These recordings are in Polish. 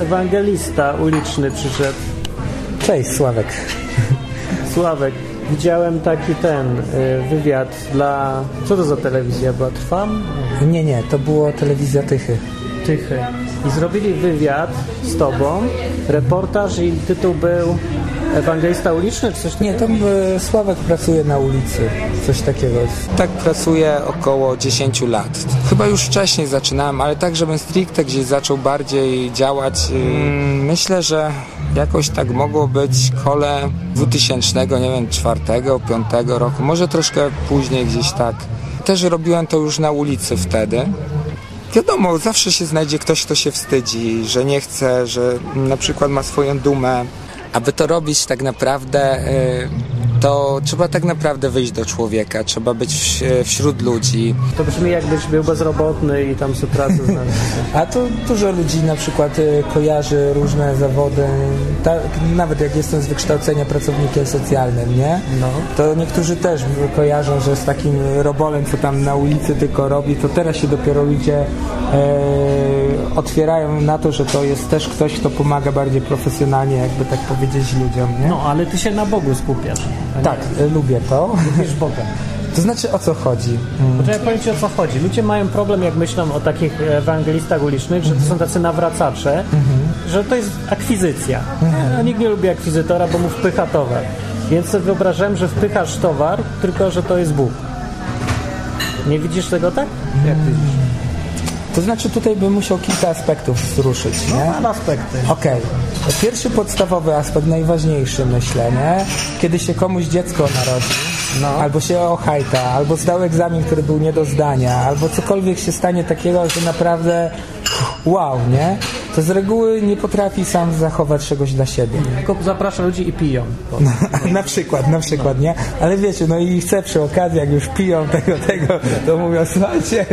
ewangelista uliczny przyszedł. Cześć, Sławek. Sławek, widziałem taki ten y, wywiad dla... Co to za telewizja była? Trwam? Nie, nie, to było telewizja Tychy. Tychy. I zrobili wywiad z tobą, reportaż i tytuł był Ewangelista uliczny, czy coś takiego? Nie, tam e, Sławek pracuje na ulicy, coś takiego. Tak pracuję około 10 lat. Chyba już wcześniej zaczynałem, ale tak, żebym stricte gdzieś zaczął bardziej działać. mm, Myślę, że jakoś tak mogło być kole 2000, nie wiem, 4, 5 roku, może troszkę później gdzieś tak. Też robiłem to już na ulicy wtedy. Wiadomo, zawsze się znajdzie ktoś, kto się wstydzi, że nie chce, że na przykład ma swoją dumę. Aby to robić tak naprawdę, y, to trzeba tak naprawdę wyjść do człowieka, trzeba być w- wśród ludzi. To brzmi jakbyś był bezrobotny i tam sobie pracę znaleźć. A to dużo ludzi na przykład e, kojarzy różne zawody, tak, nawet jak jestem z wykształcenia pracownikiem socjalnym, nie? No. To niektórzy też kojarzą, że z takim robolem, co tam na ulicy tylko robi, to teraz się dopiero ludzie e, otwierają na to, że to jest też ktoś, kto pomaga bardziej profesjonalnie, jakby tak powiedzieć ludziom, nie? No, ale ty się na Bogu skupiasz. a nie- Tak, e, lubię to. Lubisz Boga. To znaczy o co chodzi? Mm. Poczekaj, powiem Ci o co chodzi. Ludzie mają problem, jak myślą o takich ewangelistach ulicznych, że to są tacy nawracacze, że to jest akwizycja. A nikt nie lubi akwizytora, bo mu wpycha towar. Więc sobie wyobrażałem, że wpychasz towar, tylko że to jest Bóg. Nie widzisz tego tak? Jak ty widzisz? To znaczy tutaj bym musiał kilka aspektów wzruszyć, nie? Mam aspekty. Okej. Pierwszy podstawowy aspekt, najważniejszy myślę, nie? Kiedy się komuś dziecko narodzi, No. albo się ochajta, albo zdał egzamin, który był nie do zdania, albo cokolwiek się stanie takiego, że naprawdę wow, nie? To z reguły nie potrafi sam zachować czegoś dla siebie. Tylko zaprasza ludzi i piją. na przykład, na przykład, nie? Ale wiecie, no i chcę przy okazji, jak już piją tego, tego, to mówią, słuchajcie,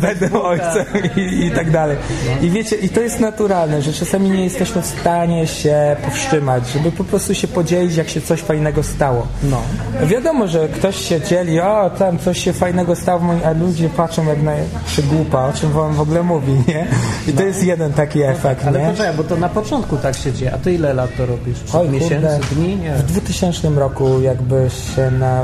będę ojcem i, i tak dalej. I wiecie, i to jest naturalne, że czasami nie jesteśmy w stanie się powstrzymać, żeby po prostu się podzielić, jak się coś fajnego stało. No. Wiadomo, że ktoś się dzieli, o, tam coś się fajnego stało, a ludzie patrzą jak na przygłupa, o czym wam w ogóle mówi, nie? I to jest jeden taki efekt, Ale nie? poczekaj, bo to na początku tak się dzieje. A ty ile lat to robisz? Czy Oj, miesięcy, kurde. dni? Nie. W 2000 roku jakby się na...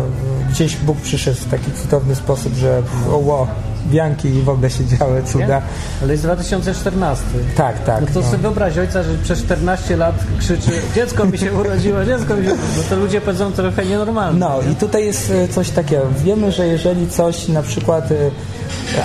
Gdzieś Bóg przyszedł w taki cudowny sposób, że o, ło, wianki i w ogóle się działy cuda. Nie? Ale jest 2014. Tak, tak. No to no. sobie wyobraź ojca, że przez 14 lat krzyczy dziecko mi się urodziło, dziecko mi się No to ludzie powiedzą trochę nienormalne. No i tutaj jest e, coś takiego. Wiemy, że jeżeli coś na przykład...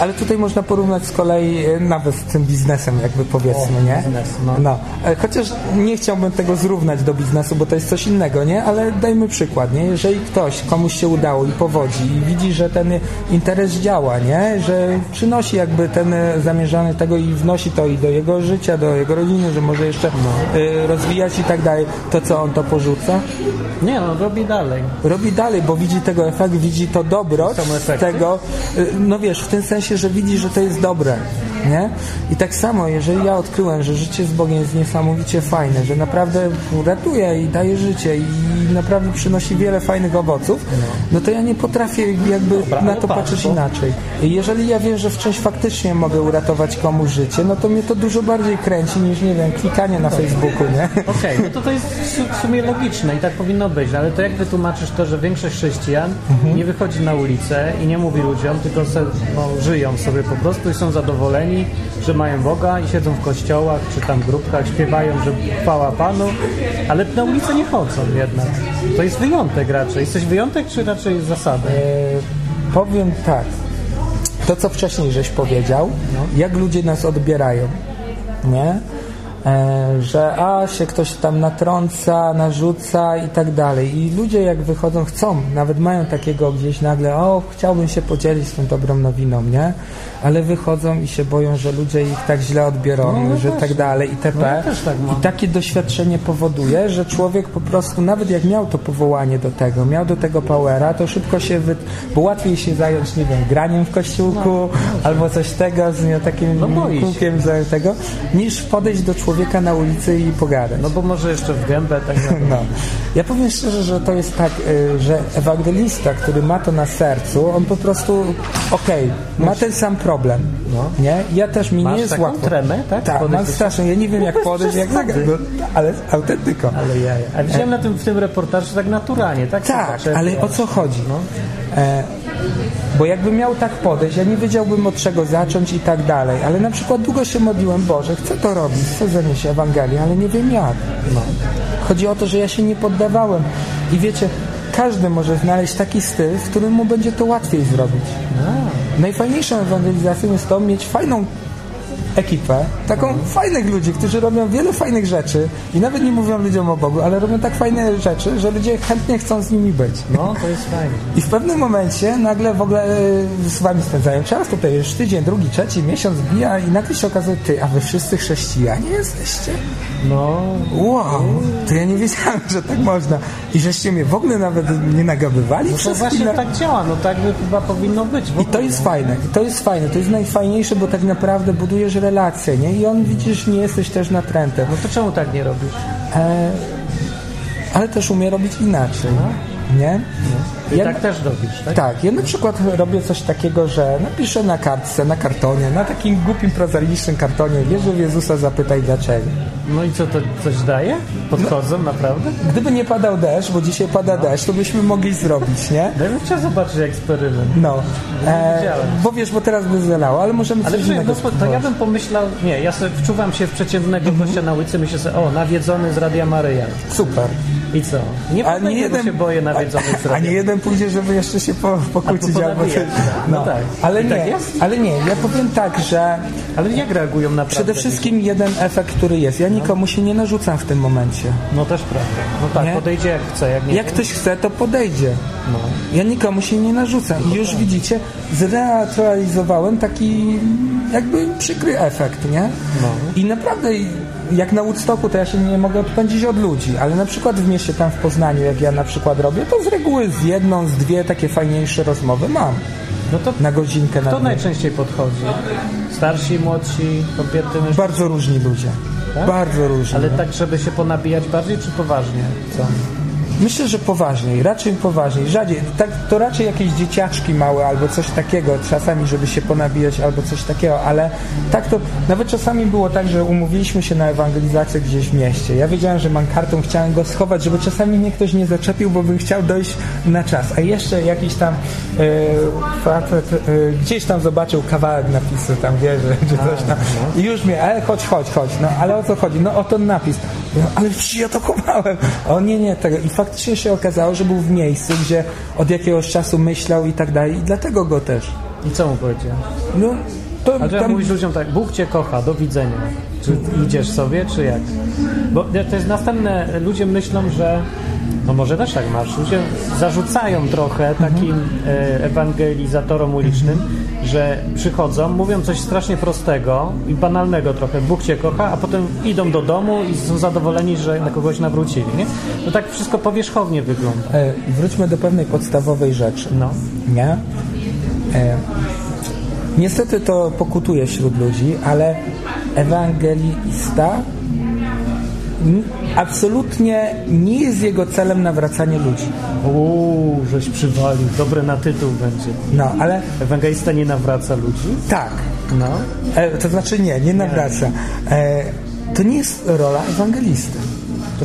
Ale tutaj można porównać z kolei e, nawet z tym biznesem, jakby powiedzmy, O, nie? biznes, no. no. E, Chociaż nie chciałbym tego zrównać do biznesu, bo to jest coś innego, nie? Ale dajmy przykład, nie? Jeżeli ktoś, komuś się udało i powodzi i widzi, że ten interes działa, nie? Że przynosi jakby ten zamierzany tego i wnosi to i do jego życia, do jego rodziny, że może jeszcze No. e, rozwijać i tak dalej, to co on to porzuca? Nie, no robi dalej. robi dalej, bo widzi tego efekt, widzi to dobroć tego, no wiesz, w tym sensie, że widzi, że to jest dobre, nie? I tak samo, jeżeli ja odkryłem, że życie z Bogiem jest niesamowicie fajne, że naprawdę ratuje i daje życie i naprawdę przynosi wiele fajnych owoców, no to ja nie potrafię jakby na to patrz, patrzeć inaczej. I jeżeli ja wiem, że w czymś faktycznie mogę uratować komuś życie, no to mnie to dużo bardziej kręci niż, nie wiem, klikanie na Facebooku, nie? Okej, no to to jest w sumie logiczne i tak powinno być, ale to jak wytłumaczysz to, że większość chrześcijan Mhm. nie wychodzi na ulicę i nie mówi ludziom, tylko se, no, żyją sobie po prostu i są zadowoleni, że mają Boga i siedzą w kościołach czy tam grupkach, śpiewają, że chwała Panu, ale na ulicę nie chodzą jednak. To jest wyjątek raczej. Jesteś wyjątek czy raczej zasada? E, powiem tak. To, co wcześniej żeś powiedział, jak ludzie nas odbierają, nie? E, że a się ktoś tam natrąca, narzuca i tak dalej. I ludzie jak wychodzą, chcą, nawet mają takiego gdzieś nagle, o, chciałbym się podzielić z tą dobrą nowiną, nie? Ale wychodzą i się boją, że ludzie ich tak źle odbiorą, No, ja że tak dalej itp. No, ja tak. I takie doświadczenie powoduje, że człowiek po prostu, nawet jak miał to powołanie do tego, miał do tego powera, to szybko się, wy... bo łatwiej się zająć, nie wiem, graniem w kościółku, albo coś tego, z nie, takim No kółkiem tego, niż podejść do człowieka człowieka na ulicy i pogadać. No bo może jeszcze w gębę tak naprawdę. No. Ja powiem szczerze, że to jest tak, y, że ewangelista, który ma to na sercu, on po prostu, okej, ma ten sam problem, No. nie? Ja też, mi Masz nie jest taką łatwo. tremę, tak? Tak, mam strasznie, ja nie wiem jak podejść, jak zagrać, no, ale autentyko. Ale ja, A widziałem na tym, w tym reportażu tak naturalnie, tak? Tak, ale o co chodzi? No. E, bo jakbym miał tak podejść, ja nie wiedziałbym od czego zacząć i tak dalej, ale na przykład długo się modliłem, Boże, chcę to robić, chcę zanieść Ewangelię, ale nie wiem jak. No. Chodzi o to, że ja się nie poddawałem i wiecie, każdy może znaleźć taki styl, w którym mu będzie to łatwiej zrobić. Najfajniejszą ewangelizacją jest to mieć fajną ekipę, taką fajnych ludzi, którzy robią wiele fajnych rzeczy i nawet nie mówią ludziom o Bogu, ale robią tak fajne rzeczy, że ludzie chętnie chcą z nimi być. No, to jest fajnie. I w pewnym momencie nagle w ogóle e, z wami spędzają czas, tutaj już tydzień, drugi, trzeci, miesiąc bija i nagle się okazuje, ty, a wy wszyscy chrześcijanie jesteście? No, Wow, to ja nie wiedziałem, że tak można. I żeście mnie w ogóle nawet nie nagabywali no to przez właśnie chwilę. tak działa, no tak by chyba powinno być. I to jest no. fajne, i to jest fajne, to jest najfajniejsze, bo tak naprawdę budujesz relacje, nie? I on widzisz, nie jesteś też natrętem. No to czemu tak nie robisz? E, ale też umie robić inaczej, nie? Ty Ja- tak też robisz, tak? Tak, ja na przykład robię coś takiego, że napiszę na kartce, na kartonie, na takim głupim, prozaicznym kartonie, wierzę w Jezusa, zapytaj dlaczego. No i co, to coś daje? Podchodzą, naprawdę? Gdyby nie padał deszcz, bo dzisiaj pada deszcz, to byśmy mogli zrobić, nie? Ja bym chciał zobaczyć eksperyment. No, e, bo wiesz, bo teraz by zalało, ale możemy Ale coś innego no, to ja bym pomyślał, nie, ja sobie wczuwam się w przeciętnego Mhm. gościa na ulicy, myślę sobie, o, nawiedzony z Radia Maryja. Super. I co? Nie A podejdę, bo się boję nawiedzonych z a, a radia. nie jeden pójdzie, żeby jeszcze się po, pokłócić Albo tak. No tak. Ale I nie, tak ale nie, ja powiem tak, że Ale jak reagują naprawdę? przede wszystkim jeden efekt, który jest. Ja nikomu się nie narzucam w tym momencie. No też prawda. No tak, Nie? podejdzie jak chce, jak nie. Jak ktoś chce, to podejdzie. No. Ja nikomu się nie narzucam. I już widzicie, zrealizowałem taki jakby przykry efekt, nie? No. I naprawdę jak na Woodstocku to ja się nie mogę odpędzić od ludzi, ale na przykład w mieście tam w Poznaniu, jak ja na przykład robię, to z reguły z jedną, z dwie takie fajniejsze rozmowy mam. No to Na godzinkę, na kto najczęściej podchodzi? Starsi, młodsi, kobiety, mężczyźni? Bardzo różni ludzie. Tak? Bardzo różni. Ale tak, żeby się ponabijać bardziej, czy poważnie? Co? Myślę, że poważniej, raczej poważniej. Rzadziej, tak, to raczej jakieś dzieciaczki małe albo coś takiego, czasami, żeby się ponabijać albo coś takiego, ale tak to, nawet czasami było tak, że umówiliśmy się na ewangelizację gdzieś w mieście. Ja wiedziałem, że mam kartą, chciałem go schować, żeby czasami mnie ktoś nie zaczepił, bo bym chciał dojść na czas. A jeszcze jakiś tam e, facet e, gdzieś tam zobaczył kawałek napisu, tam wie, że czy coś tam. I już mnie, ale chodź, chodź, chodź. No ale o co chodzi? No o ten napis. Ale przecież ja to chowałem. O nie, nie, tego. I faktycznie się okazało, że był w miejscu, gdzie od jakiegoś czasu myślał i tak dalej. I dlatego go też. I co mu powiedział? No, to A to tam... mówisz ludziom tak, Bóg cię kocha, do widzenia. Czy idziesz sobie, czy jak? Bo to jest następne, ludzie myślą, że no może też tak masz, ludzie zarzucają trochę takim e, ewangelizatorom ulicznym, że przychodzą, mówią coś strasznie prostego i banalnego trochę, Bóg cię kocha, a potem idą do domu i są zadowoleni, że na kogoś nawrócili, nie? To tak wszystko powierzchownie wygląda. E, wróćmy do pewnej podstawowej rzeczy. No. Nie? E, niestety to pokutuje wśród ludzi, ale ewangelista absolutnie nie jest jego celem nawracanie ludzi. Uuu, żeś przywalił, dobre na tytuł będzie. No, ale Ewangelista nie nawraca ludzi? tak. No. E, to znaczy nie, nie nawraca. E, to nie jest rola ewangelisty.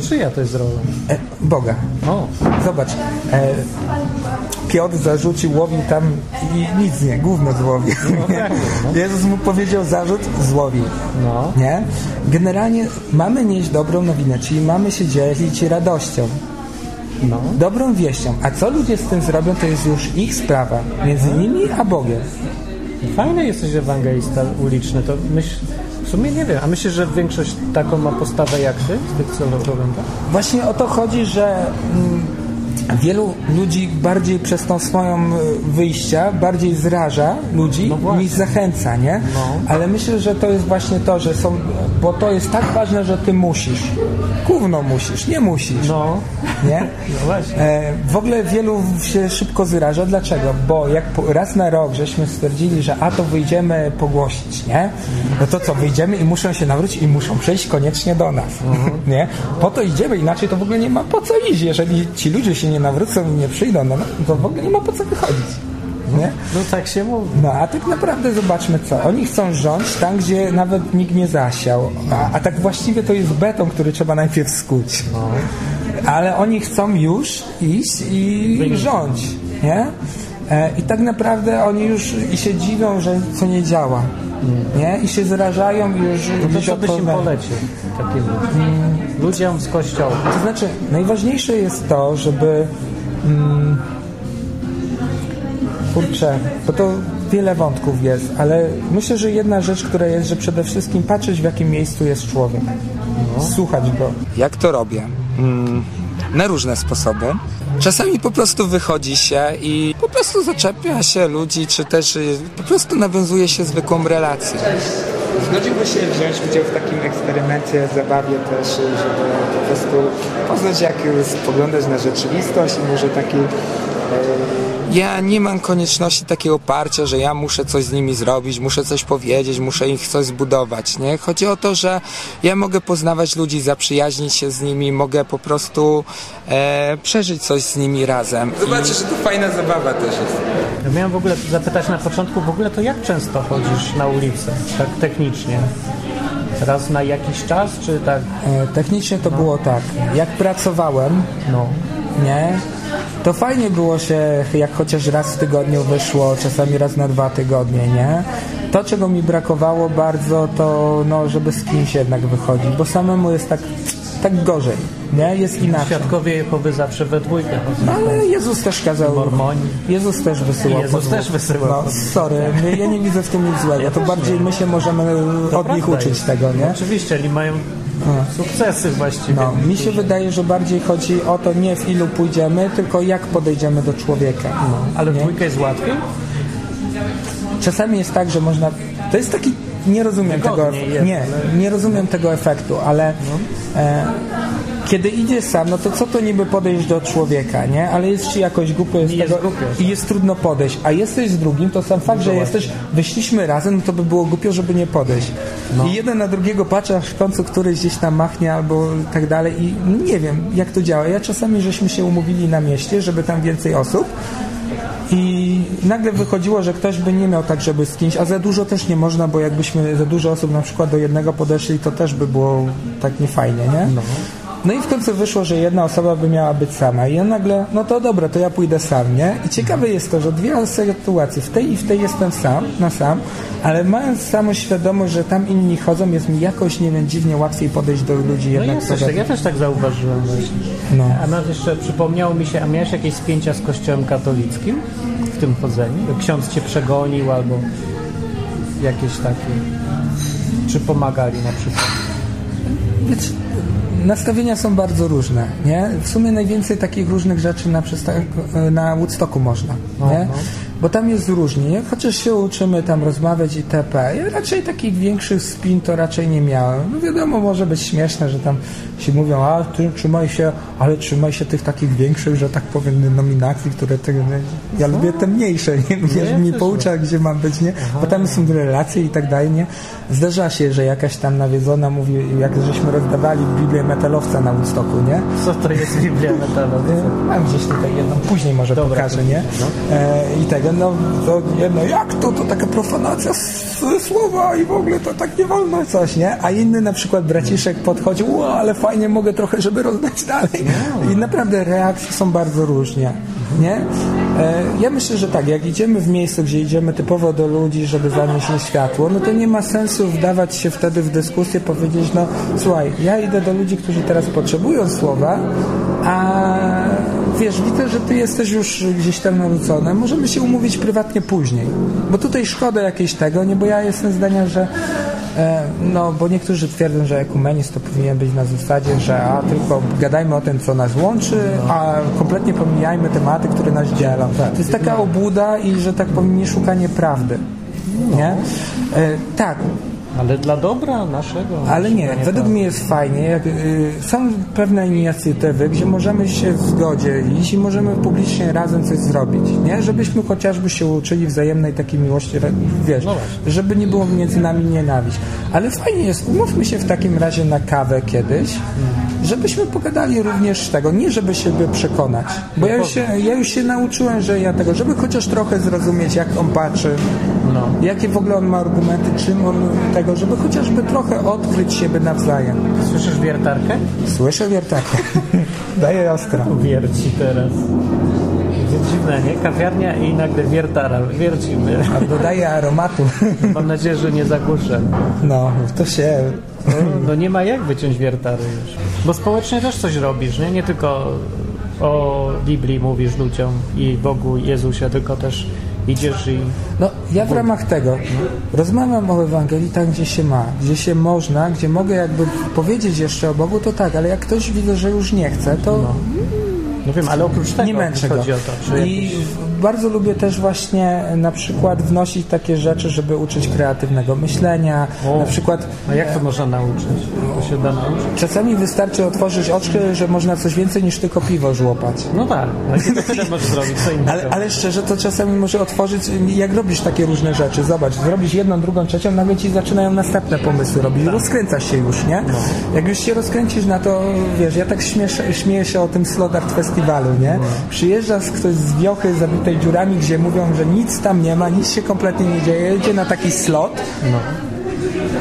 To czyja to jest rola? E, Boga. O, Zobacz, e, Piotr zarzucił, łowił tam i nic nie, gówno złowił. tak, no. Jezus mu powiedział zarzut, złowił. no. Nie? Generalnie mamy nieść dobrą nowinę, czyli mamy się dzielić radością, no. dobrą wieścią. A co ludzie z tym zrobią, to jest już ich sprawa. Między nimi a Bogiem. Fajny jesteś ewangelista uliczny, to myśl, w sumie nie wiem, a myślisz, że większość taką ma postawę jak ty, z tych co tak? Właśnie o to chodzi, że mm, wielu ludzi bardziej przez tą swoją e, wyjścia bardziej zraża ludzi No niż zachęca, nie? No. Ale myślę, że to jest właśnie to, że są, bo to jest tak ważne, że ty musisz. Gówno musisz, nie musisz. No, Nie? no właśnie. E, w ogóle wielu się szybko zraża. Dlaczego? Bo jak raz na rok żeśmy stwierdzili, że a to wyjdziemy pogłosić, nie? No to co, wyjdziemy i muszą się nawrócić i muszą przyjść koniecznie do nas, nie? Po to idziemy, inaczej to w ogóle nie ma po co iść. Jeżeli ci ludzie się nie nawrócą i nie przyjdą, no, no to w ogóle nie ma po co wychodzić, nie? No tak się mówi. No a tak naprawdę zobaczmy co. Oni chcą rządzić tam, gdzie nawet nikt nie zasiał. A, a tak właściwie to jest beton, który trzeba najpierw skuć. Ale oni chcą już iść i rządzić, nie? E, I tak naprawdę oni już i się dziwią, że co nie działa. Nie? I się zrażają i już No to co byś im polecił takim ludziom? Z kościoła. To znaczy, najważniejsze jest to, żeby. Mm, kurczę, bo to wiele wątków jest, ale myślę, że jedna rzecz, która jest, że przede wszystkim patrzeć, w jakim miejscu jest człowiek. Słuchać go. Jak to robię? Mm, na różne sposoby. Czasami po prostu wychodzi się i po prostu zaczepia się ludzi, czy też y, po prostu nawiązuje się zwykłą relację. Zgodziłby się wziąć udział w takim eksperymencie, zabawie też, żeby po prostu poznać, jak spoglądać na rzeczywistość i może taki ja nie mam konieczności takiego oparcia, że ja muszę coś z nimi zrobić, muszę coś powiedzieć, muszę ich coś zbudować, nie? Chodzi o to, że ja mogę poznawać ludzi, zaprzyjaźnić się z nimi, mogę po prostu e, przeżyć coś z nimi razem. Zobaczcie, że to fajna zabawa też jest. Ja miałem w ogóle zapytać na początku, w ogóle to jak często chodzisz na ulicę, tak technicznie? Raz na jakiś czas, czy tak? E, Technicznie to było tak. Jak pracowałem, No. nie? To fajnie było się, jak chociaż raz w tygodniu wyszło, czasami raz na dwa tygodnie, nie? To, czego mi brakowało bardzo, to no, żeby z kimś jednak wychodzić, bo samemu jest tak, tak gorzej, nie? Jest inaczej. Świadkowie Jehowy zawsze we dwójkę. No, ale Jezus też kazał. Mormoni. Jezus też wysyłał. Jezus też wysyłał No, sorry, ja nie widzę w tym nic złego. Ja to bardziej nie. my się możemy To od nich uczyć jest. tego, nie? No, oczywiście, oni mają sukcesy właściwie. No, mi się wydaje, że bardziej chodzi o to nie w ilu pójdziemy, tylko jak podejdziemy do człowieka. Ale w nie? dwójkę jest łatwiej? Czasami jest tak, że można. To jest taki. Nie rozumiem tego. Jest, Nie, nie rozumiem tego efektu, ale e, kiedy idzie sam, no to co to niby podejść do człowieka, nie? Ale jest ci jakoś głupio jest, Jest tego, i jest trudno podejść. A jesteś z drugim, to sam fakt, że jesteś, wyszliśmy razem, no to by było głupio, żeby nie podejść. I jeden na drugiego patrzy, aż w końcu któryś gdzieś tam machnie albo tak dalej i no nie wiem, jak to działa. Ja czasami żeśmy się umówili na mieście, żeby tam więcej osób i nagle wychodziło, że ktoś by nie miał tak, żeby z kimś, a za dużo też nie można, bo jakbyśmy za dużo osób na przykład do jednego podeszli, to też by było tak niefajnie, nie? No. I w końcu wyszło, że jedna osoba by miała być sama i ja nagle, no to dobra, to ja pójdę sam, nie? I ciekawe jest to, że dwie sytuacje, w tej i w tej jestem sam, na sam, ale mając samą świadomość, że tam inni chodzą, jest mi jakoś, nie wiem, dziwnie łatwiej podejść do ludzi No jednak. jest też tak, ja też tak zauważyłem właśnie. No. A nawet jeszcze przypomniało mi się, a miałeś jakieś spięcia z kościołem katolickim w tym chodzeniu? Ksiądz cię przegonił albo jakieś takie... Czy pomagali na przykład? Nastawienia są bardzo różne, nie? W sumie najwięcej takich różnych rzeczy na, na Woodstocku można, nie? no. Bo tam jest różnie, nie? Chociaż się uczymy tam rozmawiać itp. Ja raczej takich większych spin to raczej nie miałem. No wiadomo, może być śmieszne, że tam się mówią, a ty trzymaj się, ale trzymaj się tych takich większych, że tak powiem, nominacji, które te, ja lubię te mniejsze, nie? Mnie też poucza, gdzie mam być, nie? Bo tam są relacje i tak dalej, nie? Zdarza się, że jakaś tam nawiedzona mówi, jak żeśmy rozdawali Biblię metalowca na Woodstocku, nie? Co to jest Biblia metalowa? E, Mam gdzieś tutaj jedną, później może Dobra, pokażę, nie? E, I tego, no, to jedno, jak to, to taka profanacja słowa i w ogóle to tak nie wolno coś, nie? A inny na przykład braciszek podchodził, ale fajnie mogę trochę, żeby rozdać dalej. I naprawdę reakcje są bardzo różnie, nie? E, ja myślę, że tak, jak idziemy w miejsce, gdzie idziemy typowo do ludzi, żeby zanieść im światło, no to nie ma sensu wdawać się wtedy w dyskusję, powiedzieć, no słuchaj, ja idę do ludzi, którzy teraz potrzebują słowa, a wiesz, widzę, że ty jesteś już gdzieś tam narzucony, możemy się umówić prywatnie później, bo tutaj szkoda jakieś tego, nie, bo ja jestem zdania, że E, no, bo niektórzy twierdzą, że ekumenizm to powinien być na zasadzie, że a tylko gadajmy o tym, co nas łączy, a kompletnie pomijajmy tematy, które nas dzielą. To jest taka obłuda i, że tak powiem, nie szukanie prawdy. Nie? Tak, Ale dla dobra naszego. ale nie, według tak. mnie jest fajnie. Jak, y, są pewne inicjatywy, gdzie możemy się w zgodzie iść i możemy publicznie razem coś zrobić, nie? Żebyśmy chociażby się uczyli wzajemnej takiej miłości, wiesz, No żeby nie było między nami nienawiść. Ale fajnie jest, umówmy się w takim razie na kawę kiedyś, żebyśmy pogadali również tego, nie żeby siebie przekonać, bo ja już, się, ja już się nauczyłem, że ja tego, żeby chociaż trochę zrozumieć, jak on patrzy, No. jakie w ogóle on ma argumenty, czym on tego, żeby chociażby trochę odkryć siebie nawzajem. Słyszysz wiertarkę? Słyszę wiertakę. Daję ostro. Wierci teraz. Dziwne, nie? Kawiarnia i nagle wiertara. Wiercimy. A dodaję aromatu. Mam nadzieję, że nie zagłuszę. No, to się... No nie ma jak wyciąć wiertary już. Bo społecznie też coś robisz, nie? Nie tylko o Biblii mówisz ludziom i Bogu, Jezusie, tylko też idziesz i... No, ja w ramach tego rozmawiam o Ewangelii tam, gdzie się ma, gdzie się można, gdzie mogę jakby powiedzieć jeszcze o Bogu, to tak, ale jak ktoś widzę, że już nie chce, to No wiem, ale oprócz tego nie męczę go. chodzi o to, czy I bardzo lubię też właśnie na przykład wnosić takie rzeczy, żeby uczyć kreatywnego myślenia, O. na przykład A jak to można nauczyć? To się da nauczyć? Czasami wystarczy otworzyć oczki, że można coś więcej niż tylko piwo żłopać. No tak, ale tyle możesz zrobić, co innego. Ale, ale szczerze, to czasami może otworzyć, jak robisz takie różne rzeczy, zobacz, zrobisz jedną, drugą, trzecią, nagle ci zaczynają następne pomysły robić, rozkręcasz się już, nie? Jak już się rozkręcisz na to, wiesz, ja tak śmiesz, śmieję się o tym Slot Art Festiwalu, nie? Przyjeżdża ktoś z wiochy zabitej dziurami, gdzie mówią, że nic tam nie ma, nic się kompletnie nie dzieje, jedzie na taki slot, No.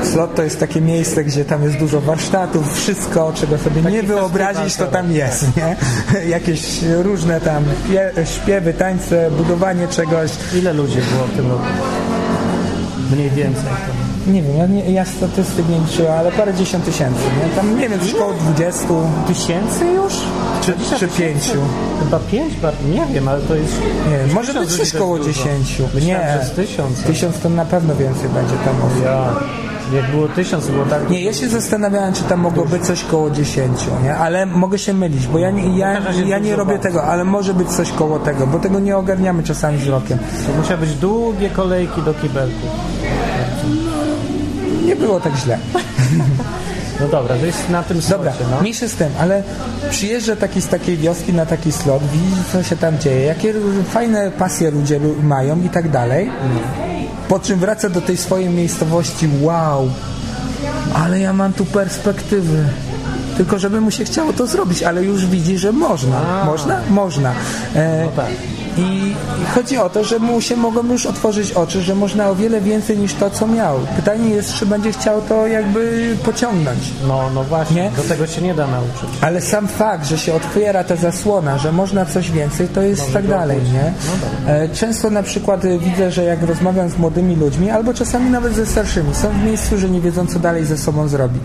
Slot to jest takie miejsce, gdzie tam jest dużo warsztatów, wszystko, czego sobie nie wyobrazisz, to tam jest, nie? Jakieś różne tam pie- śpiewy, tańce, budowanie czegoś. Ile ludzi było w tym roku? Mniej więcej. Nie wiem, ja, nie, ja statystyk nie liczyłem, ale parę dziesiąt tysięcy, nie? Tam, nie wiem, coś koło 20 Tysięcy już? czy, 20 czy? 5. Chyba pięć, nie wiem, ale to jest... Nie może być coś koło jest dużo. 10. Myślałem, Nie, z tysiąc. tysiąc to na pewno więcej będzie tam osób. Ja. Jak było tysiąc, było tak... Nie, ja się zastanawiałem, czy tam mogło być coś koło 10, nie? Ale mogę się mylić, bo ja nie, ja, każdym razie ja nie robię tego, ale może być coś koło tego, bo tego nie ogarniamy czasami wzrokiem. To musiały być długie kolejki do kibelków. Było tak źle. No dobra, to jest na tym Dobra, slocie, no. mniejszy z tym, ale przyjeżdża taki z takiej wioski na taki slot, widzi co się tam dzieje, jakie fajne pasje ludzie lu- mają i tak dalej. Po czym wraca do tej swojej miejscowości, wow, ale ja mam tu perspektywy. Tylko żeby mu się chciało to zrobić, ale już widzi, że można. A. Można? Można. E, No tak. I chodzi o to, że mu się mogą już otworzyć oczy, że można o wiele więcej niż to, co miał. Pytanie jest, czy będzie chciał to jakby pociągnąć. No, no właśnie, Nie? do tego się nie da nauczyć. Ale sam fakt, że się otwiera ta zasłona, że można coś więcej, to jest tak go dalej, opuścić. nie? No E, Często na przykład e, widzę, że jak rozmawiam z młodymi ludźmi, albo czasami nawet ze starszymi, są w miejscu, że nie wiedzą, co dalej ze sobą zrobić.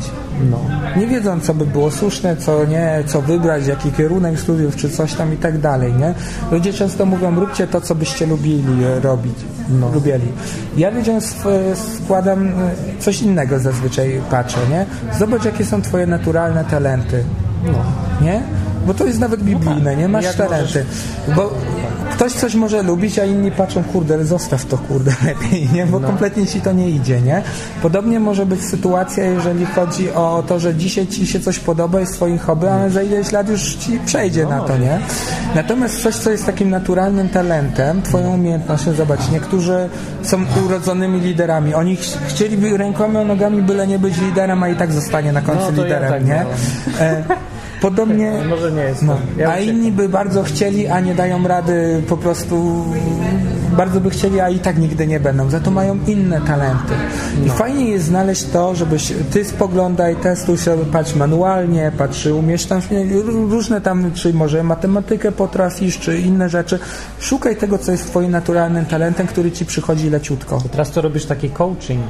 No. Nie wiedzą, co by było słuszne, co nie, co wybrać, jaki kierunek studiów, czy coś tam i tak dalej, nie? Ludzie często mówią, róbcie to, co byście lubili e, robić, no. lubieli. Ja ludziom sw- składam e, coś innego zazwyczaj patrzę, nie? Zobacz, jakie są twoje naturalne talenty, No. nie? Bo to jest nawet biblijne, nie? Masz talenty. Bo ktoś coś może lubić, a inni patrzą, kurde, zostaw to, kurde, lepiej, nie? Bo kompletnie ci to nie idzie, nie? Podobnie może być sytuacja, jeżeli chodzi o to, że dzisiaj ci się coś podoba i swoim hobby, ale za ileś lat już ci przejdzie na to, nie? Natomiast coś, co jest takim naturalnym talentem, twoją umiejętnością, zobacz, niektórzy są urodzonymi liderami. Oni ch- chcieliby rękoma, nogami, byle nie być liderem, a i tak zostanie na końcu No, to ja liderem, tak nie? podobnie... Może nie jest No, Ja a inni by bardzo chcieli, a nie dają rady, po prostu bardzo by chcieli, a i tak nigdy nie będą. Za to mają inne talenty. I No. fajnie jest znaleźć to, żebyś ty spoglądaj, testuj sobie, patrz manualnie, patrz, umiesz tam ró- różne tam, czy może matematykę potrafisz, czy inne rzeczy. Szukaj tego, co jest twoim naturalnym talentem, który ci przychodzi leciutko. Teraz to robisz taki coaching.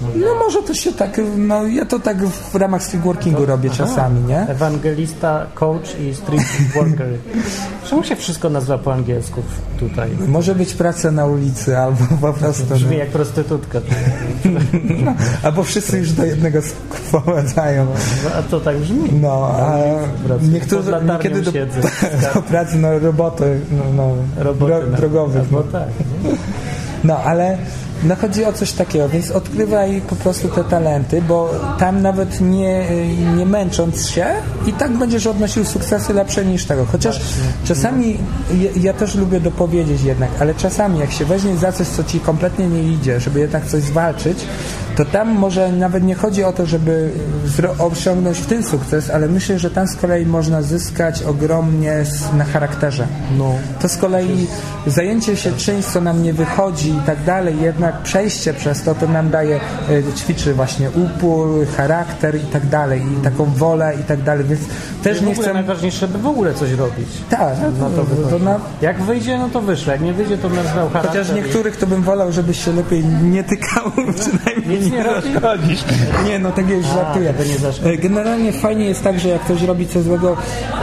No może to się tak, no ja to tak w ramach street workingu robię czasami, nie? Ewangelista, coach i street worker. Czemu się wszystko nazywa po angielsku tutaj? Może być praca na ulicy, albo po prostu... Brzmi No, jak prostytutka. albo wszyscy już do jednego sprowadzają. No, A to tak brzmi. No, a niektórzy niekiedy do, siedzę. do pracy na roboty no, no, Roboty dro, drogowych. No. tak. no, ale no, chodzi o coś takiego, więc odkrywaj po prostu te talenty, bo tam nawet nie, nie męcząc się i tak będziesz odnosił sukcesy lepsze niż tego. Chociaż czasami, ja, ja też lubię dopowiedzieć jednak, ale czasami jak się weźmie za coś, co ci kompletnie nie idzie, żeby jednak coś zwalczyć, to tam może nawet nie chodzi o to, żeby osiągnąć w tym sukces, ale myślę, że tam z kolei można zyskać ogromnie na charakterze. No. To z kolei zajęcie się czymś, co nam nie wychodzi i tak dalej, jednak przejście przez to, to nam daje, e, ćwiczy właśnie upór, charakter i tak dalej, i taką wolę i tak dalej, więc też nie chcę... najważniejsze, by w ogóle coś robić. Tak, No to, to, na, Jak wyjdzie, no to wyszło. Jak nie wyjdzie, to będę znał charakter. Chociaż niektórych to bym wolał, żebyś się lepiej nie tykał, przynajmniej Nic nie zaszkodzisz. Nie, no tak już żartuję. nie zaszkodzi. E, Generalnie fajnie jest tak, że jak ktoś robi coś złego,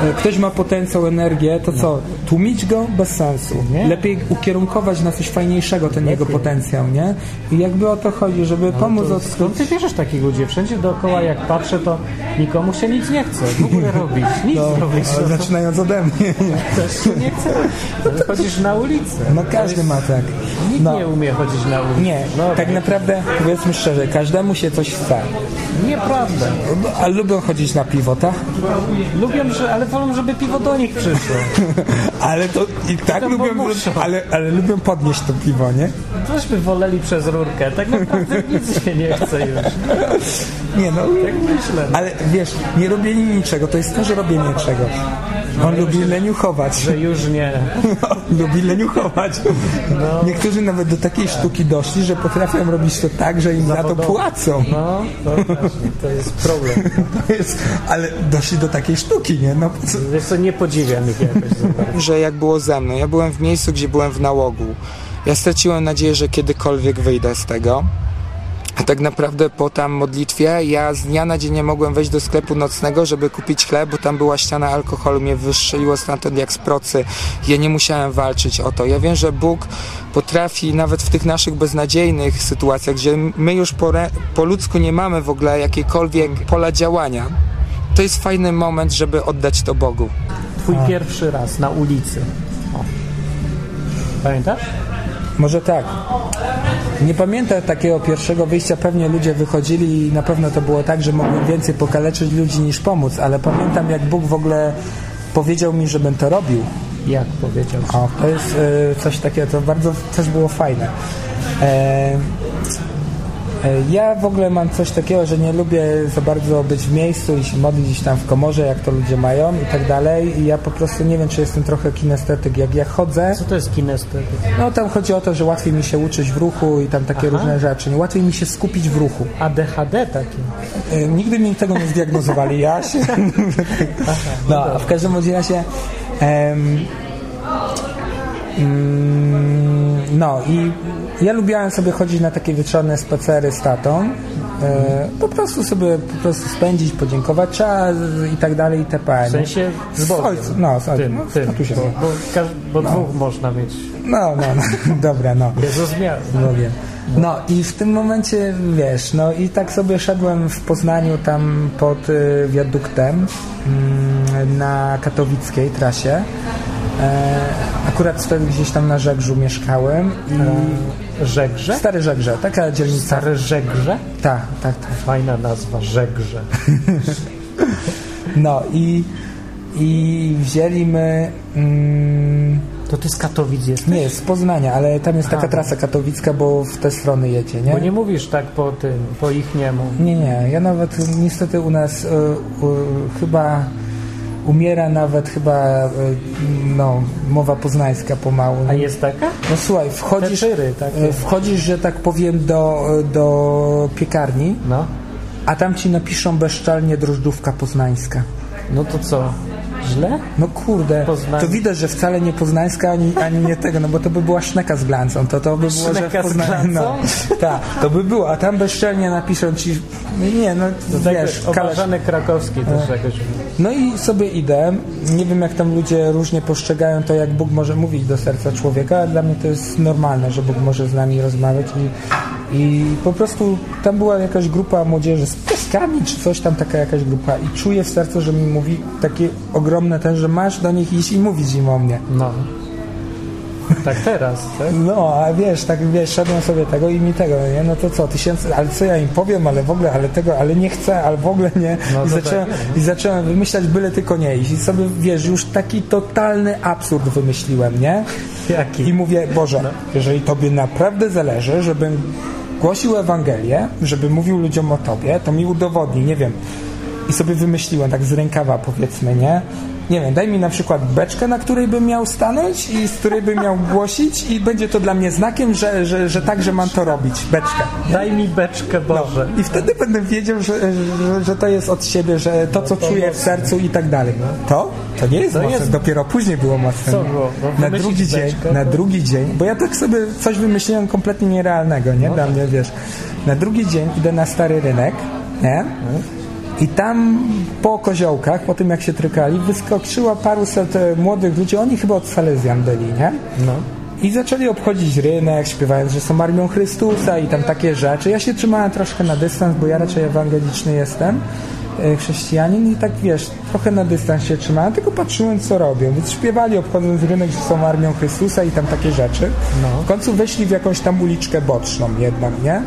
e, ktoś ma potencjał, energię, to co? Tłumić go bez sensu. Lepiej ukierunkować na coś fajniejszego ten jego potencjał, nie? I jakby o to chodzi, żeby pomóc To od... skąd ty bierzesz takich ludzi? Wszędzie dookoła, jak patrzę, to nikomu się nic nie chce w ogóle robić. Nic No, zrobić. ale No, to zaczynając ode mnie. też się nie chce. No, Chodzisz na ulicę. No każdy ma tak. Nikt No. nie umie chodzić na ulicę. Nie, no, tak naprawdę powiedzmy szczerze, każdemu się coś chce. Nieprawda. A lubią chodzić na piwo, tak? Lubią, że, ale wolą, żeby piwo do nich przyszło. Ale to i tak lubią, ale, ale lubią podnieść to piwo, nie? Coś by przez rurkę. Tak naprawdę nic się nie chce już. Nie no, Tak myślę. ale wiesz, nie robienie niczego, to jest też robienie czegoś. On lubi leniuchować. Że już nie. lubi leniuchować. Niektórzy nawet do takiej sztuki doszli, że potrafią robić to tak, że im za to płacą. No, to właśnie, to jest problem. To jest, ale doszli do takiej sztuki, nie? No, co? Wiesz co, nie podziwiam ich jakoś że jak było ze mną. Ja byłem w miejscu, gdzie byłem w nałogu. Ja straciłem nadzieję, że kiedykolwiek wyjdę z tego. A tak naprawdę po tam modlitwie ja z dnia na dzień nie mogłem wejść do sklepu nocnego, żeby kupić chleb, bo tam była ściana alkoholu, mnie wystrzeliło stamtąd jak z procy. Ja nie musiałem walczyć o to. Ja wiem, że Bóg potrafi nawet w tych naszych beznadziejnych sytuacjach, gdzie my już po, po ludzku nie mamy w ogóle jakiejkolwiek pola działania, to jest fajny moment, żeby oddać to Bogu. Twój pierwszy raz na ulicy. O. Pamiętasz? Może tak. Nie pamiętam takiego pierwszego wyjścia. Pewnie ludzie wychodzili i na pewno to było tak, że mogłem więcej pokaleczyć ludzi niż pomóc, ale pamiętam jak Bóg w ogóle powiedział mi, żebym to robił. Jak powiedział? O, to jest e, coś takiego, to bardzo też było fajne. E, ja w ogóle mam coś takiego, że nie lubię za bardzo być w miejscu i się modlić gdzieś tam w komorze, jak to ludzie mają i tak dalej. I ja po prostu nie wiem, czy jestem trochę kinestetyk. Jak ja chodzę, Co to jest kinestetyk? no tam chodzi o to, że łatwiej mi się uczyć w ruchu i tam takie Aha. różne rzeczy. Nie łatwiej mi się skupić w ruchu. ADHD takie. E, nigdy mi tego nie zdiagnozowali, ja się... No, a w każdym razie... em, mm, no i ja lubiałem sobie chodzić na takie wieczorne spacery z tatą. E, po prostu sobie po prostu spędzić, podziękować czas i tak dalej i TP. W sensie z ojcem, no, z ojcem. Tym, no, z tym. Bo, bo, bo dwóch można mieć. No, no, no, dobra, no. Jezus miał. Bogiem. No i w tym momencie, wiesz, no i tak sobie szedłem w Poznaniu tam pod y, wiaduktem mm, na katowickiej trasie. E, akurat wtedy gdzieś tam na Żegrzu mieszkałem i Żegrze? Stary Żegrze, taka dzielnica. Stare Żegrze? Tak, tak, tak. Fajna nazwa, Żegrze. No i, i wzięli my mm, To ty z Katowic jesteś? nie, z Poznania, ale tam jest taka Aha. trasa katowicka, bo w te strony jedzie, nie? Bo nie mówisz tak po tym, po ich niemu. Nie, nie. Ja nawet niestety u nas y, y, chyba umiera nawet chyba y, no, mowa poznańska pomału. A jest taka? No słuchaj, wchodzisz, takie. y, wchodzisz, że tak powiem, do, do piekarni, No. a tam ci napiszą bezczelnie drożdżówka poznańska. No to co? Źle? No kurde, Poznań. to widać, że wcale nie poznańska ani, ani nie tego, no bo to by była szneka z glancą, to to by było, że Szneka w z Poznaniu, no, tak, to by było, a tam bezczelnie napiszą ci, nie, no To tak wiesz, kalasz, obrażany krakowski też jakoś... no i sobie idę, nie wiem jak tam ludzie różnie postrzegają to, jak Bóg może mówić do serca człowieka, ale dla mnie to jest normalne, że Bóg może z nami rozmawiać i, i po prostu tam była jakaś grupa młodzieży z pieskami czy coś tam, taka jakaś grupa i czuję w sercu, że mi mówi takie ogromne ten, że masz do nich iść i mówić im o mnie. No. Tak teraz, tak? No, a wiesz, tak wiesz, szedłem sobie tego i mi tego, nie? No to co, tysięcy, ale co ja im powiem, ale w ogóle, ale tego, ale nie chcę, ale w ogóle nie. No I, zacząłem, tak jest, I zacząłem wymyślać byle tylko nie iść. I sobie, wiesz, już taki totalny absurd wymyśliłem, nie? Jaki? I mówię, Boże, No. jeżeli Tobie naprawdę zależy, żebym głosił Ewangelię, żeby mówił ludziom o Tobie, to mi udowodnij, nie wiem. I sobie wymyśliłem tak z rękawa, powiedzmy, nie? Nie wiem, daj mi na przykład beczkę, na której bym miał stanąć i z której bym miał głosić i będzie to dla mnie znakiem, że, że, że tak, że mam to robić. Beczkę. Daj mi beczkę Boże. I wtedy będę wiedział, że, że, że to jest od siebie, że to, co czuję w sercu i tak dalej. To? To nie jest To mocne. jest- Dopiero później było mocne. Co było? No, na drugi dzień, beczkę, na to- drugi dzień, bo ja tak sobie coś wymyśliłem kompletnie nierealnego, nie? Dla mnie, wiesz. Na drugi dzień idę na stary rynek, nie? I tam po koziołkach, po tym jak się trykali, wyskoczyła paruset e, młodych ludzi, oni chyba od Salezjan byli, nie? No. I zaczęli obchodzić rynek, śpiewając, że są armią Chrystusa i tam takie rzeczy. Ja się trzymałem troszkę na dystans, bo ja raczej ewangeliczny jestem, chrześcijanin i tak wiesz, trochę na dystans się trzymałem, tylko patrzyłem co robią. Więc śpiewali obchodząc rynek, że są armią Chrystusa i tam takie rzeczy. No. W końcu weszli w jakąś tam uliczkę boczną jedną, nie?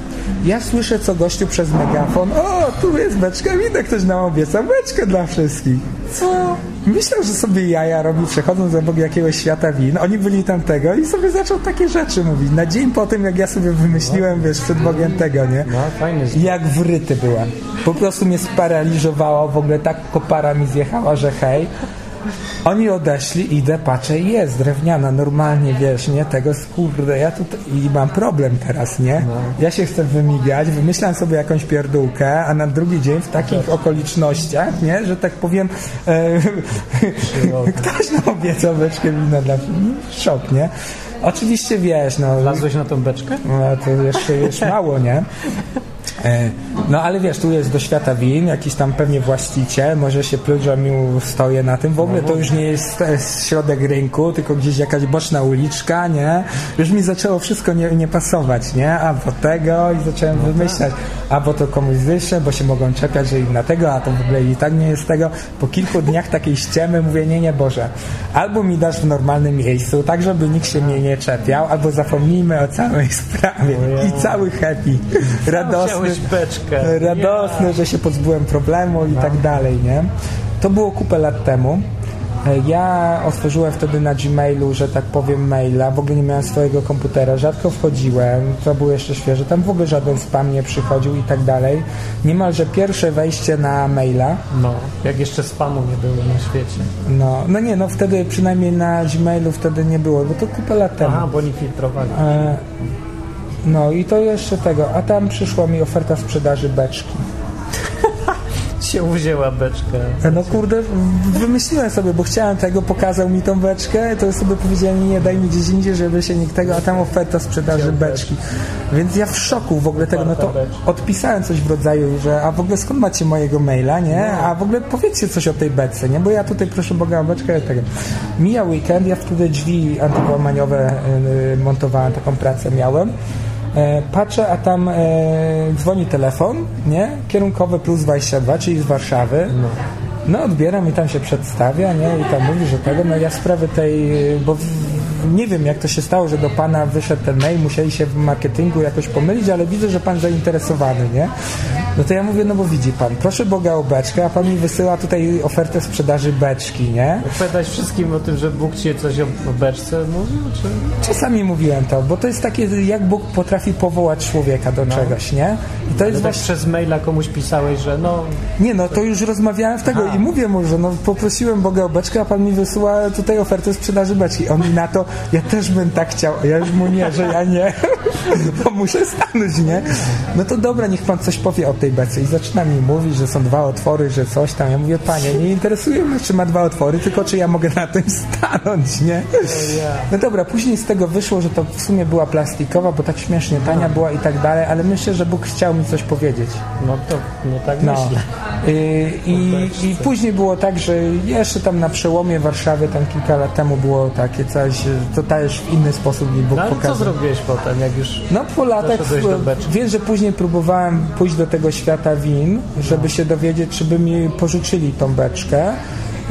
Ja słyszę co gościu przez megafon, o, tu jest beczka, widzę, ktoś nam obiecał beczkę dla wszystkich. Co? Myślał, że sobie jaja robi przechodząc obok jakiegoś świata win. Oni byli tam tego i sobie zaczął takie rzeczy mówić. Na dzień po tym, jak ja sobie wymyśliłem, wiesz, przed Bogiem tego, nie? No, fajny I Jak wryty byłem. Po prostu mnie sparaliżowało, w ogóle tak kopara mi zjechała, że hej. Oni odeszli, idę, patrzę i jest drewniana, normalnie, wiesz, nie, tego skurde, ja tutaj i mam problem teraz, nie? Ja się chcę wymigać, wymyślam sobie jakąś pierdółkę, a na drugi dzień w takich okolicznościach, nie, że tak powiem, e, ktoś nam obiecał beczkę wina dla szok, nie? Oczywiście, wiesz, no, Lazłeś na tą beczkę? no, to jeszcze jest mało, nie? E, No ale wiesz, tu jest do świata win, jakiś tam pewnie właściciel, może się pluć, że mi stoję na tym. W ogóle to już nie jest e, środek rynku, tylko gdzieś jakaś boczna uliczka, nie? Już mi zaczęło wszystko nie, nie pasować, nie? A bo tego i zacząłem wymyślać, a bo to komuś wyższe, bo się mogą czepiać, że im na tego, a to w ogóle i tak nie jest tego. Po kilku dniach takiej ściemy mówię, nie, nie Boże, albo mi dasz w normalnym miejscu, tak żeby nikt się mnie nie czepiał, albo zapomnijmy o całej sprawie. I cały happy, radosny, Chciałeś beczkę. radosny, że się pozbyłem problemu i tak dalej, nie? To było kupę lat temu. E, Ja otworzyłem wtedy na Gmailu, że tak powiem, maila. W ogóle nie miałem swojego komputera, rzadko wchodziłem, to było jeszcze świeże. Tam w ogóle żaden spam nie przychodził i tak dalej. Niemalże pierwsze wejście na maila. No, jak jeszcze spamu nie było na świecie. No, no nie, no wtedy przynajmniej na Gmailu wtedy nie było, bo to kupę lat temu. Aha, bo oni filtrowali. E, No i to jeszcze tego, a tam przyszła mi oferta sprzedaży beczki. Się uwzięła beczkę. No kurde, wymyśliłem sobie, bo chciałem tego, pokazał mi tą beczkę, to sobie powiedziałem, nie, daj mi gdzieś indziej, żeby się nikt tego, a tam oferta sprzedaży beczki. Więc ja w szoku w ogóle tego, no to odpisałem coś w rodzaju, że a w ogóle skąd macie mojego maila, nie? A w ogóle powiedzcie coś o tej beczce, nie? Bo ja tutaj proszę Boga beczkę tego. Mija weekend, ja wtedy drzwi antyłamaniowe y, montowałem, taką pracę miałem. E, patrzę, a tam e, dzwoni telefon, nie? Kierunkowy plus 22, czyli z Warszawy. No odbieram i tam się przedstawia, nie? I tam mówi, że tego, no ja w sprawie tej, bo nie wiem jak to się stało, że do pana wyszedł ten mail, musieli się w marketingu jakoś pomylić, ale widzę, że pan zainteresowany, nie? No to ja mówię, no bo widzi pan, proszę Boga o beczkę, a pan mi wysyła tutaj ofertę sprzedaży beczki, nie? Opowiadać wszystkim o tym, że Bóg ci coś o, o beczce mówił, czy... Czasami mówiłem to, bo to jest takie, jak Bóg potrafi powołać człowieka do czegoś, nie? I to jest tak właśnie... przez maila komuś pisałeś, że no... Nie, no to już rozmawiałem w tego i mówię mu, że no poprosiłem Boga o beczkę, a pan mi wysyła tutaj ofertę sprzedaży beczki. On mi na to, ja też bym tak chciał, a ja już mu nie, że ja nie, bo muszę stanąć, nie? No to dobra, niech pan coś powie o tej bece i zaczyna mi mówić, że są dwa otwory, że coś tam. Ja mówię, panie, nie interesuje mnie, czy ma dwa otwory, tylko czy ja mogę na tym stanąć, nie? No dobra, później z tego wyszło, że to w sumie była plastikowa, bo tak śmiesznie tania była i tak dalej, ale myślę, że Bóg chciał mi coś powiedzieć. No to no tak No. myślę. Y, I, I później było tak, że jeszcze tam na przełomie Warszawy, tam kilka lat temu było takie coś, to też w inny sposób mi Bóg No ale co pokazał. zrobiłeś potem, jak już... No po latach, wiesz, że później próbowałem pójść do tego świata win, żeby się dowiedzieć, czy by mi pożyczyli tą beczkę.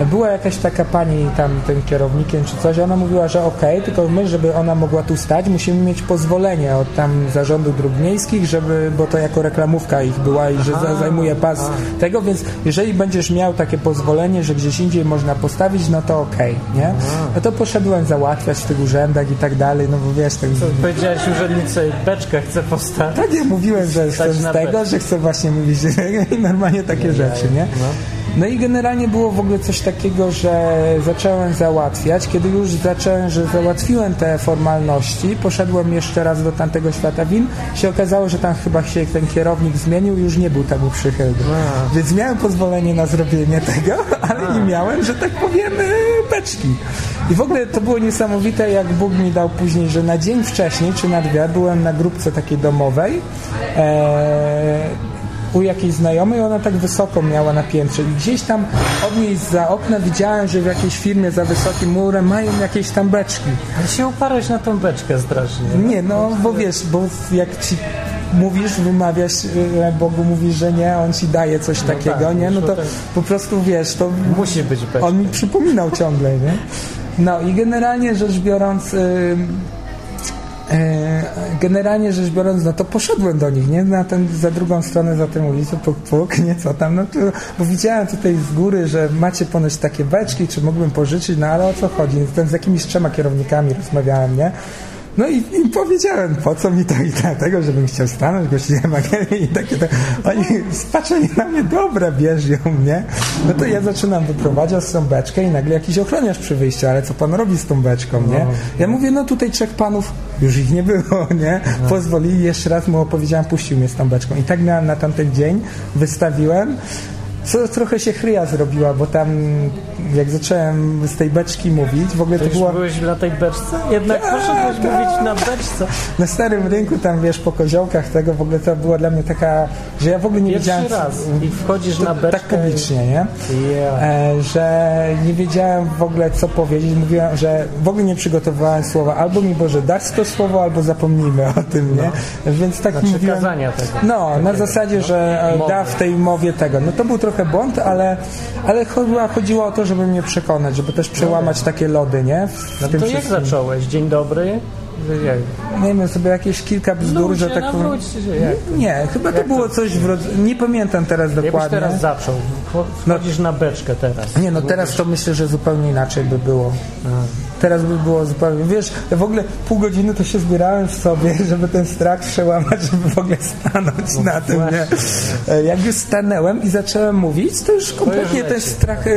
Była jakaś taka pani tam, tym kierownikiem czy coś, ona mówiła, że okej, tylko my, żeby ona mogła tu stać, musimy mieć pozwolenie od tam zarządu dróg miejskich, żeby, bo to jako reklamówka ich była i że za, zajmuje pas tego, więc jeżeli będziesz miał takie pozwolenie, że gdzieś indziej można postawić, no to okej, nie? No to poszedłem załatwiać w tych urzędach i tak dalej, no bo wiesz, tak Powiedziałeś urzędnicy, beczkę chcę postawić. tak, ja mówiłem, że chcę z tego, beczkę. że chcę właśnie mówić i normalnie takie rzeczy, nie? No i generalnie było w ogóle coś takiego, że zacząłem załatwiać. Kiedy już zacząłem, że załatwiłem te formalności, poszedłem jeszcze raz do tamtego świata win, się okazało, że tam chyba się ten kierownik zmienił i już nie był temu przychylny. Więc miałem pozwolenie na zrobienie tego, ale nie miałem, że tak powiem, e, beczki. I w ogóle to było niesamowite, jak Bóg mi dał później, że na dzień wcześniej, czy na dwie, byłem na grupce takiej domowej. E, u jakiejś znajomej, ona tak wysoko miała na piętrze i gdzieś tam od niej za okna widziałem, że w jakiejś firmie za wysokim murem mają jakieś tam beczki. Ale się uparłeś na tą beczkę strasznie. Nie, no bo wiesz, bo jak ci mówisz, wymawiasz e, Bogu, mówisz, że nie, on ci daje coś takiego, tak, nie, no to tym- po prostu wiesz, to Musi być beczka. on mi przypominał ciągle, nie? No i generalnie rzecz biorąc, y, generalnie rzecz biorąc, no to poszedłem do nich, nie? Na ten, za drugą stronę za tym ulicą, puk, puk, nie? Co tam, no to, bo widziałem tutaj z góry, że macie ponoć takie beczki, czy mógłbym pożyczyć, no ale o co chodzi? Ten z jakimiś trzema kierownikami rozmawiałem, nie? No i im powiedziałem, po co mi to i dlatego, żebym chciał stanąć, głosić Ewangelię i takie to. Oni spatrzeli na mnie, dobra, bierz ją, nie? No to ja zaczynam wyprowadzać tą beczkę i nagle jakiś ochroniarz przy wyjściu, ale co pan robi z tą beczką, nie? Ja mówię, no tutaj trzech panów, już ich nie było, nie? Pozwolili, jeszcze raz mu opowiedziałem, puścił mnie z tą beczką. I tak miałem na tamten dzień, wystawiłem, co trochę się chryja zrobiła, bo tam jak zacząłem z tej beczki mówić, w ogóle To to była... byłeś na tej beczce? Jednak poszedłeś mówić na beczce. Na starym rynku, tam wiesz, po koziołkach tego, w ogóle to była dla mnie taka, że ja w ogóle nie Pierwszy wiedziałem... raz i wchodzisz na beczkę. Tak publicznie, nie? Ja. E, że nie wiedziałem w ogóle co powiedzieć. Mówiłem, że w ogóle nie przygotowałem słowa. Albo mi Boże dasz to słowo, albo zapomnijmy o tym, nie? Więc tak Znaczy mówiłem. kazania tego. No, na zasadzie, że e, da w tej mowie tego. No to był trochę błąd, ale, ale chyba chodziło o to, żeby mnie przekonać, żeby też przełamać takie lody, nie? W No to jak wszystkim. zacząłeś? Dzień dobry? Jak? Nie wiem, sobie jakieś kilka bzdur, że tak powiem. nawróćcie się. Jak? Nie, chyba to było coś w rodzaju. Nie pamiętam teraz Jakbyś dokładnie. teraz zaczął? Wcho- Wchodzisz na beczkę teraz. Nie, no teraz to myślę, że zupełnie inaczej by było. Teraz by było zupełnie. Wiesz, ja w ogóle pół godziny to się zbierałem w sobie, żeby ten strach przełamać, żeby w ogóle stanąć na tym, nie? E, Jak już stanęłem i zacząłem mówić, to już kompletnie ten strach. e,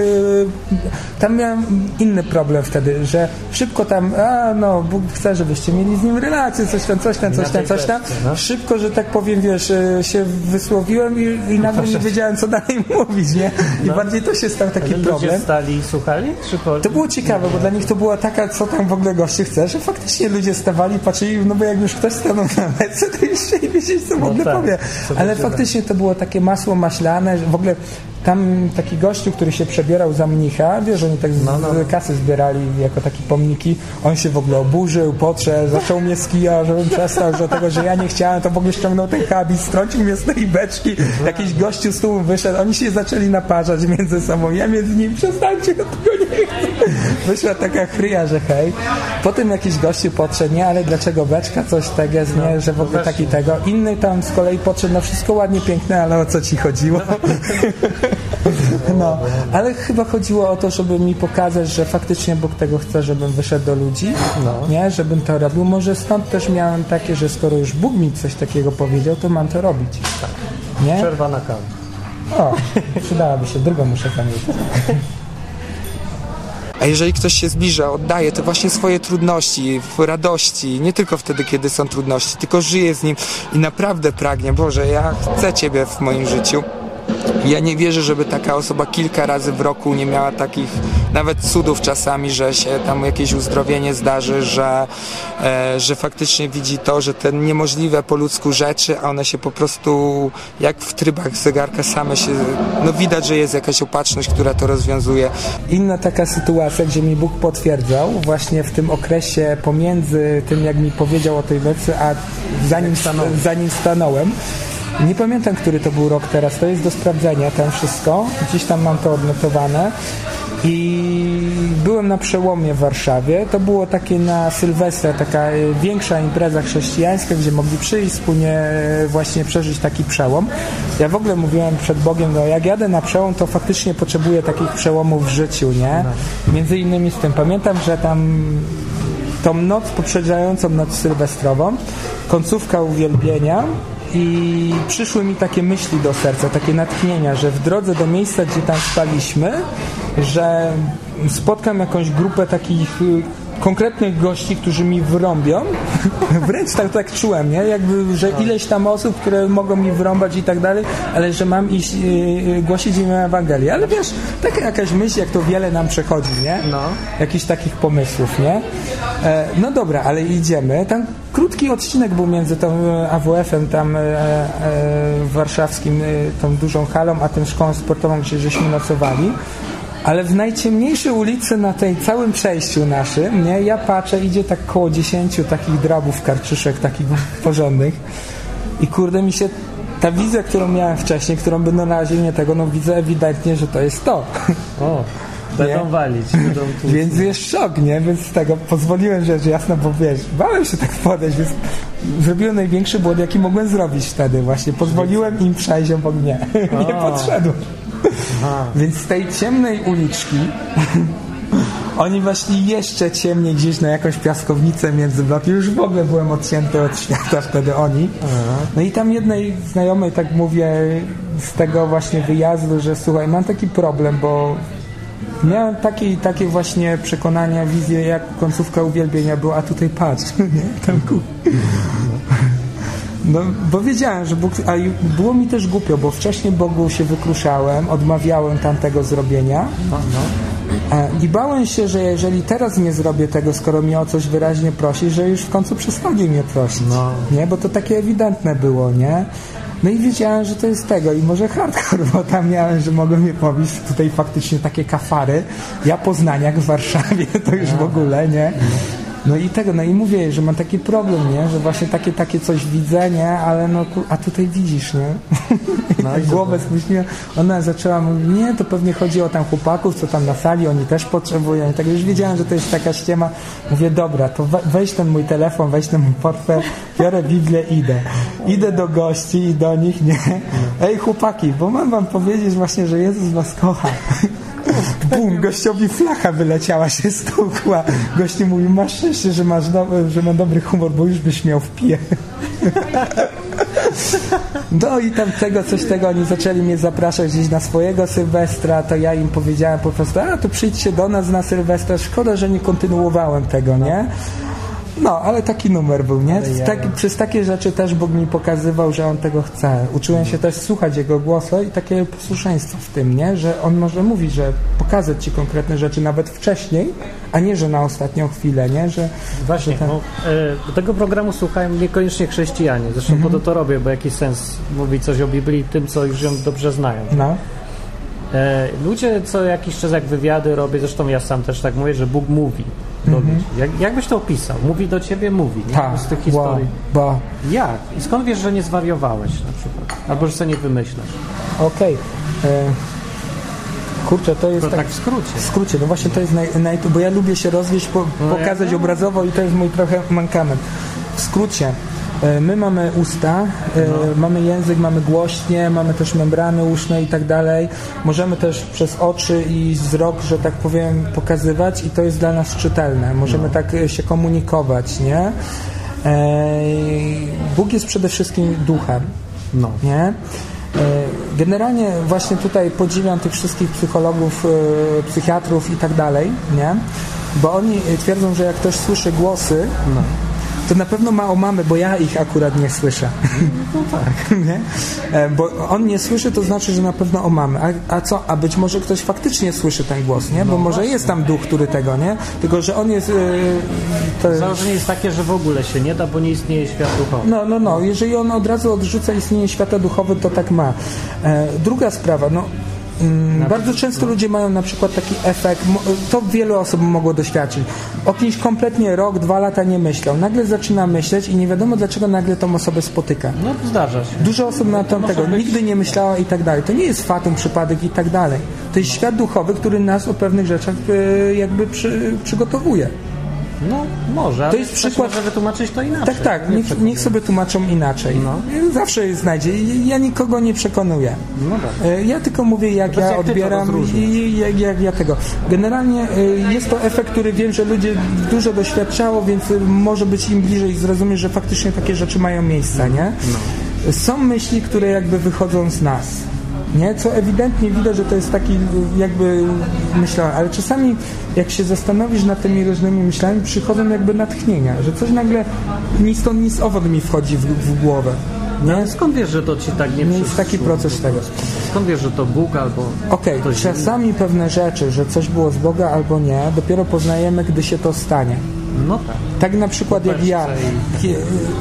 Tam miałem inny problem wtedy, że szybko tam, a no, Bóg chce, żebyście mieli z nim relację, coś tam, coś tam, coś tam, coś tam. no. Szybko, że tak powiem, wiesz, e, się wysłowiłem i, i nagle nie wiedziałem, co dalej mówić, nie? I bardziej to się stał taki Ale problem. stali i słuchali? Po... To było ciekawe, bo dla nich to była taka, co tam w ogóle goście chce, że faktycznie ludzie stawali, patrzyli, no bo jak już ktoś stanął na mece, to już chcieli wiedzieć, co w ogóle tak, powie. Ale faktycznie to było takie masło maślane, że w ogóle tam taki gościu, który się przebierał za mnicha, wiesz, oni tak z, No, no, no. kasy zbierali jako takie pomniki, on się w ogóle oburzył, potrzeb, zaczął mnie skija, żebym przestał, że tego, że ja nie chciałem, to w ogóle ściągnął ten habit, strącił mnie z tej beczki, jakiś gościu z tłumu wyszedł, oni się zaczęli naparzać między sobą, ja między nimi, przestańcie, ja tego nie chcę. Wyszła taka chryja, że hej. Potem jakiś gościu podszedł, nie, ale dlaczego beczka, coś tak jest, nie, że w ogóle taki tego. Inny tam z kolei podszedł, no wszystko ładnie, piękne, ale o co ci chodziło? No, ale chyba chodziło o to, żeby mi pokazać, że faktycznie Bóg tego chce, żebym wyszedł do ludzi, nie, żebym to robił. Może stąd też miałem takie, że skoro już Bóg mi coś takiego powiedział, to mam to robić. Nie? Przerwa na kawę. O, przydałaby się, drugą muszę pamiętać. A jeżeli ktoś się zbliża, oddaje to właśnie swoje trudności, w radości, nie tylko wtedy, kiedy są trudności, tylko żyje z nim i naprawdę pragnie, Boże, ja chcę Ciebie w moim życiu. Ja nie wierzę, żeby taka osoba kilka razy w roku nie miała takich nawet cudów czasami, że się tam jakieś uzdrowienie zdarzy, że, e, że faktycznie widzi to, że te niemożliwe po ludzku rzeczy, a one się po prostu jak w trybach zegarka same się, no widać, że jest jakaś opatrzność, która to rozwiązuje. Inna taka sytuacja, gdzie mi Bóg potwierdzał właśnie w tym okresie pomiędzy tym, jak mi powiedział o tej wersji, a zanim, zanim stanąłem, nie pamiętam, który to był rok teraz, to jest do sprawdzenia tam wszystko. Gdzieś tam mam to odnotowane. I byłem na przełomie w Warszawie. To było takie na Sylwestra, taka e, większa impreza chrześcijańska, gdzie mogli przyjść wspólnie e, właśnie przeżyć taki przełom. Ja w ogóle mówiłem przed Bogiem, no jak jadę na przełom, to faktycznie potrzebuję takich przełomów w życiu, nie? Między innymi z tym. Pamiętam, że tam tą noc poprzedzającą noc sylwestrową, końcówka uwielbienia, i przyszły mi takie myśli do serca, takie natchnienia, że w drodze do miejsca, gdzie tam spaliśmy, że spotkam jakąś grupę takich konkretnych gości, którzy mi wrąbią. Wręcz tak, tak czułem, nie? Jakby, że ileś tam osób, które mogą mi wrąbać i tak dalej, ale że mam iść yy, głosić im Ewangelię. Ale wiesz, taka jakaś myśl, jak to wiele nam przechodzi, nie? No. Jakichś takich pomysłów, nie? E, no dobra, ale idziemy. Tam krótki odcinek był między tą e, AWF-em tam e, e, warszawskim, e, tą dużą halą, a tym szkołą sportową, gdzie żeśmy nocowali. Ale w najciemniejszej ulicy na tej całym przejściu naszym, nie, ja patrzę, idzie tak koło 10 takich drabów karczyszek, takich porządnych i kurde mi się ta wizja, którą miałem wcześniej, którą będę na razie nie tego, no widzę ewidentnie, że to jest to. O, będą Nie? walić. Będą. Więc jest szok, nie? Więc z tego pozwoliłem rzecz jasno, bo wiesz, bałem się tak podejść, więc zrobiłem największy błąd, jaki mogłem zrobić wtedy właśnie. Pozwoliłem im przejść obok mnie. nie podszedłem. Więc z tej ciemnej uliczki oni właśnie jeszcze ciemniej gdzieś na jakąś piaskownicę między bloki. Już w ogóle byłem odcięty od świata wtedy oni. No i tam jednej znajomej tak mówię z tego właśnie wyjazdu, że słuchaj, mam taki problem, bo miałem takie, takie właśnie przekonania, wizje, jak końcówka uwielbienia była, a tutaj patrz, nie? Tam ku... No, bo wiedziałem, że Bóg, a było mi też głupio, bo wcześniej Bogu się wykruszałem, odmawiałem tamtego zrobienia No, no. e, i bałem się, że jeżeli teraz nie zrobię tego, skoro mnie o coś wyraźnie prosi, że już w końcu przestanie mnie prosić, No. nie? Bo to takie ewidentne było, nie? No i wiedziałem, że to jest tego i może hardcore, bo tam miałem, że mogą mnie powieść tutaj faktycznie takie kafary. Ja Poznaniak w Warszawie, to już w ogóle, nie? No i tego, no i mówię że mam taki problem, nie? Że właśnie takie, takie coś widzę, nie? Ale no, a tutaj widzisz, nie? No tak głowę spuściłem. Ona zaczęła mówić, nie, to pewnie chodzi o tam chłopaków, co tam na sali, oni też potrzebują. I tak już wiedziałem, że to jest taka ściema. Mówię, dobra, to we, weź ten mój telefon, weź ten mój portfel, biorę Biblię, idę. Idę do gości i do nich, nie? Ej, chłopaki, bo mam wam powiedzieć właśnie, że Jezus was kocha. Bum, gościowi flacha wyleciała, się stukła. Gościu mówi, masz szczęście, że, masz do, że mam dobry humor, bo już byś miał w pije. No i tam tego, coś tego, oni zaczęli mnie zapraszać gdzieś na swojego Sylwestra, to ja im powiedziałem po prostu, a to przyjdźcie do nas na Sylwestra, szkoda, że nie kontynuowałem tego, nie? No, ale taki numer był, nie? Ja- Tak, przez takie rzeczy też Bóg mi pokazywał, że On tego chce. Uczyłem się też słuchać Jego głosu i takie posłuszeństwo w tym, nie? Że On może mówić, że pokazać Ci konkretne rzeczy nawet wcześniej, a nie, że na ostatnią chwilę, nie? Że, Właśnie, tak. bo, e, tego programu słuchają niekoniecznie chrześcijanie. Zresztą Mhm. po to to robię, bo jaki sens mówić coś o Biblii tym, co już ją dobrze znają. no, E, ludzie co jakiś czas jak wywiady robię, zresztą ja sam też tak mówię, że Bóg mówi do ludzi. Jak, jak byś to opisał? Mówi do ciebie, mówi. Nie? tak, Z tych historii. bo Jak? I skąd wiesz, że nie zwariowałeś na przykład? Albo że sobie nie wymyślasz? Okej. E, Kurczę, to jest To tak, tak w skrócie. w skrócie, no właśnie to jest naj, naj, bo ja lubię się rozwieść, po, No pokazać ja- obrazowo i to jest mój trochę mankament. W skrócie, my mamy usta, e, No. mamy język, mamy głośnie, mamy też membrany uszne i tak dalej. Możemy też przez oczy i wzrok, że tak powiem, pokazywać i to jest dla nas czytelne. Możemy No. tak e, się komunikować, nie? E, Bóg jest przede wszystkim duchem No. nie? Generalnie właśnie tutaj podziwiam tych wszystkich psychologów, e, psychiatrów i tak dalej, nie? Bo oni twierdzą, że jak ktoś słyszy głosy, no to na pewno ma o mamy, bo ja ich akurat nie słyszę. No tak. nie? E, bo on nie słyszy, to znaczy, że na pewno o mamy. A, a co? A być może ktoś faktycznie słyszy ten głos, nie? Bo no może właśnie. jest tam duch, który tego, nie? Tylko, że on jest... Yy, to... Założenie jest takie, że w ogóle się nie da, bo nie istnieje świat duchowy. No, no, no. Jeżeli on od razu odrzuca istnienie świata duchowego, to tak ma. E, druga sprawa, no Mm, bardzo często ludzie mają na przykład taki efekt, to wiele osób mogło doświadczyć. O kimś kompletnie rok, dwa lata nie myślał. Nagle zaczyna myśleć i nie wiadomo dlaczego nagle tą osobę spotyka. No zdarza się. Dużo osób na to tego być... nigdy nie myślała i tak dalej. To nie jest fatum, przypadek i tak dalej. To jest świat duchowy, który nas o pewnych rzeczach e, jakby przy, przygotowuje. No, może. To jest przykład. Może wytłumaczyć to inaczej. Tak, tak. Niech, niech sobie tłumaczą inaczej. No. Zawsze znajdzie. Ja nikogo nie przekonuję. No tak. E, ja tylko mówię, jak ja jak odbieram i jak, jak ja tego. Generalnie e, jest to efekt, który wiem, że ludzie dużo doświadczało, więc może być im bliżej zrozumieć, że faktycznie takie rzeczy mają miejsce, nie? No. Są myśli, które jakby wychodzą z nas nie? Co ewidentnie widać, że to jest taki jakby myślałem, ale czasami jak się zastanowisz nad tymi różnymi myślami, przychodzą jakby natchnienia, że coś nagle ni stąd, ni z owod mi wchodzi w, w głowę. Nie? Ale skąd wiesz, że to ci tak nie, nie jest taki proces tego. Skąd wiesz, że to Bóg albo. Okej, okay, czasami pewne rzeczy, że coś było z Boga albo nie, dopiero poznajemy, gdy się to stanie. No tak. Tak na przykład jak ja.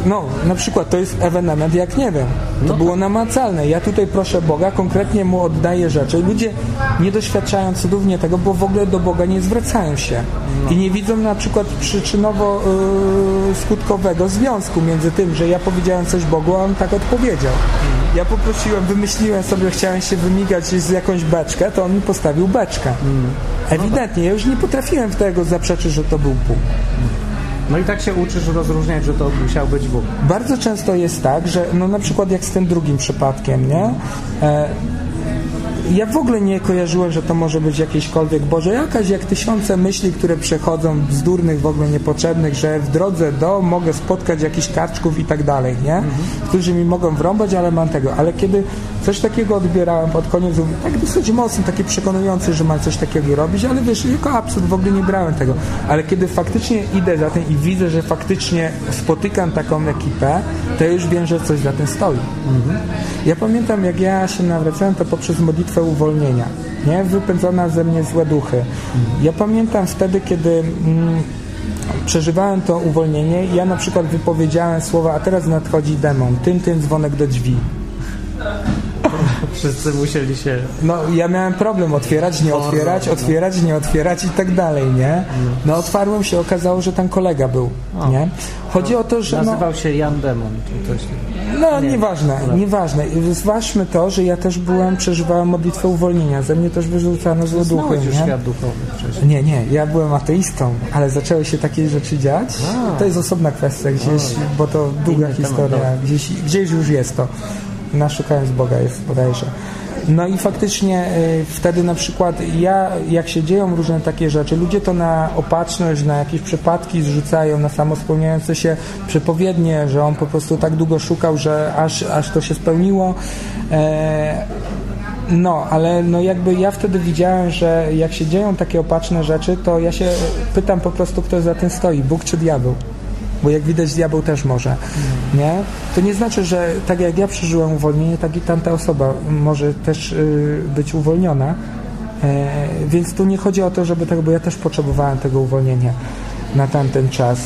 No, na przykład to jest ewenement, jak nie wiem. To no było tak. namacalne. Ja tutaj proszę Boga, konkretnie mu oddaję rzeczy. Ludzie nie doświadczają cudownie tego, bo w ogóle do Boga nie zwracają się. No. I nie widzą na przykład przyczynowo-skutkowego yy, związku między tym, że ja powiedziałem coś Bogu, a on tak odpowiedział. Ja poprosiłem, wymyśliłem sobie, chciałem się wymigać z jakąś beczkę, to on mi postawił beczkę. Mm. Ewidentnie, ja już nie potrafiłem w tego zaprzeczyć, że to był Bóg. No i tak się uczysz rozróżniać, że to musiał być Bóg. Bardzo często jest tak, że no na przykład jak z tym drugim przypadkiem, nie? E, ja w ogóle nie kojarzyłem, że to może być jakieśkolwiek, Boże, jakaś jak tysiące myśli, które przechodzą, bzdurnych, w ogóle niepotrzebnych, że w drodze do mogę spotkać jakichś karczków i tak dalej, nie? Mhm. Którzy mi mogą wrąbać, ale mam tego. Ale kiedy coś takiego odbierałem pod koniec, tak dosyć mocno, taki przekonujący, że mam coś takiego robić, ale wiesz, jako absurd w ogóle nie brałem tego. Ale kiedy faktycznie idę za tym i widzę, że faktycznie spotykam taką ekipę, to już wiem, że coś za tym stoi. Mhm. Ja pamiętam, jak ja się nawracałem, to poprzez modlitwę uwolnienia, nie? Wypędzona ze mnie złe duchy. Mhm. Ja pamiętam wtedy, kiedy mm, przeżywałem to uwolnienie, ja na przykład wypowiedziałem słowa, a teraz nadchodzi demon, tym, tym dzwonek do drzwi. Wszyscy musieli się... No, ja miałem problem otwierać, nie otwierać, otwierać, nie otwierać i tak dalej, nie? No, otwarłem się, okazało, że tam kolega był, nie? Chodzi o to, że... No- Nazywał się Jan Demon. No, nie, nieważne, nieważne. Zważmy to, że ja też byłem, przeżywałem modlitwę uwolnienia. Ze mnie też wyrzucano złe duchy, nie? świat duchowy wcześniej. Nie, nie, ja byłem ateistą, ale zaczęły się takie rzeczy dziać. A. To jest osobna kwestia gdzieś, bo to długa historia. Gdzieś, gdzieś już jest to na Szukając Boga jest bodajże. No i faktycznie y, wtedy na przykład ja, jak się dzieją różne takie rzeczy, ludzie to na opatrzność, na jakieś przypadki zrzucają, na samospełniające się przepowiednie, że on po prostu tak długo szukał, że aż, aż to się spełniło. E, no, ale no jakby ja wtedy widziałem, że jak się dzieją takie opatrzne rzeczy, to ja się pytam po prostu, kto za tym stoi, Bóg czy diabeł bo jak widać diabeł też może, nie? To nie znaczy, że tak jak ja przeżyłem uwolnienie, tak i tamta osoba może też y, być uwolniona, e, więc tu nie chodzi o to, żeby tak, bo ja też potrzebowałem tego uwolnienia na tamten czas.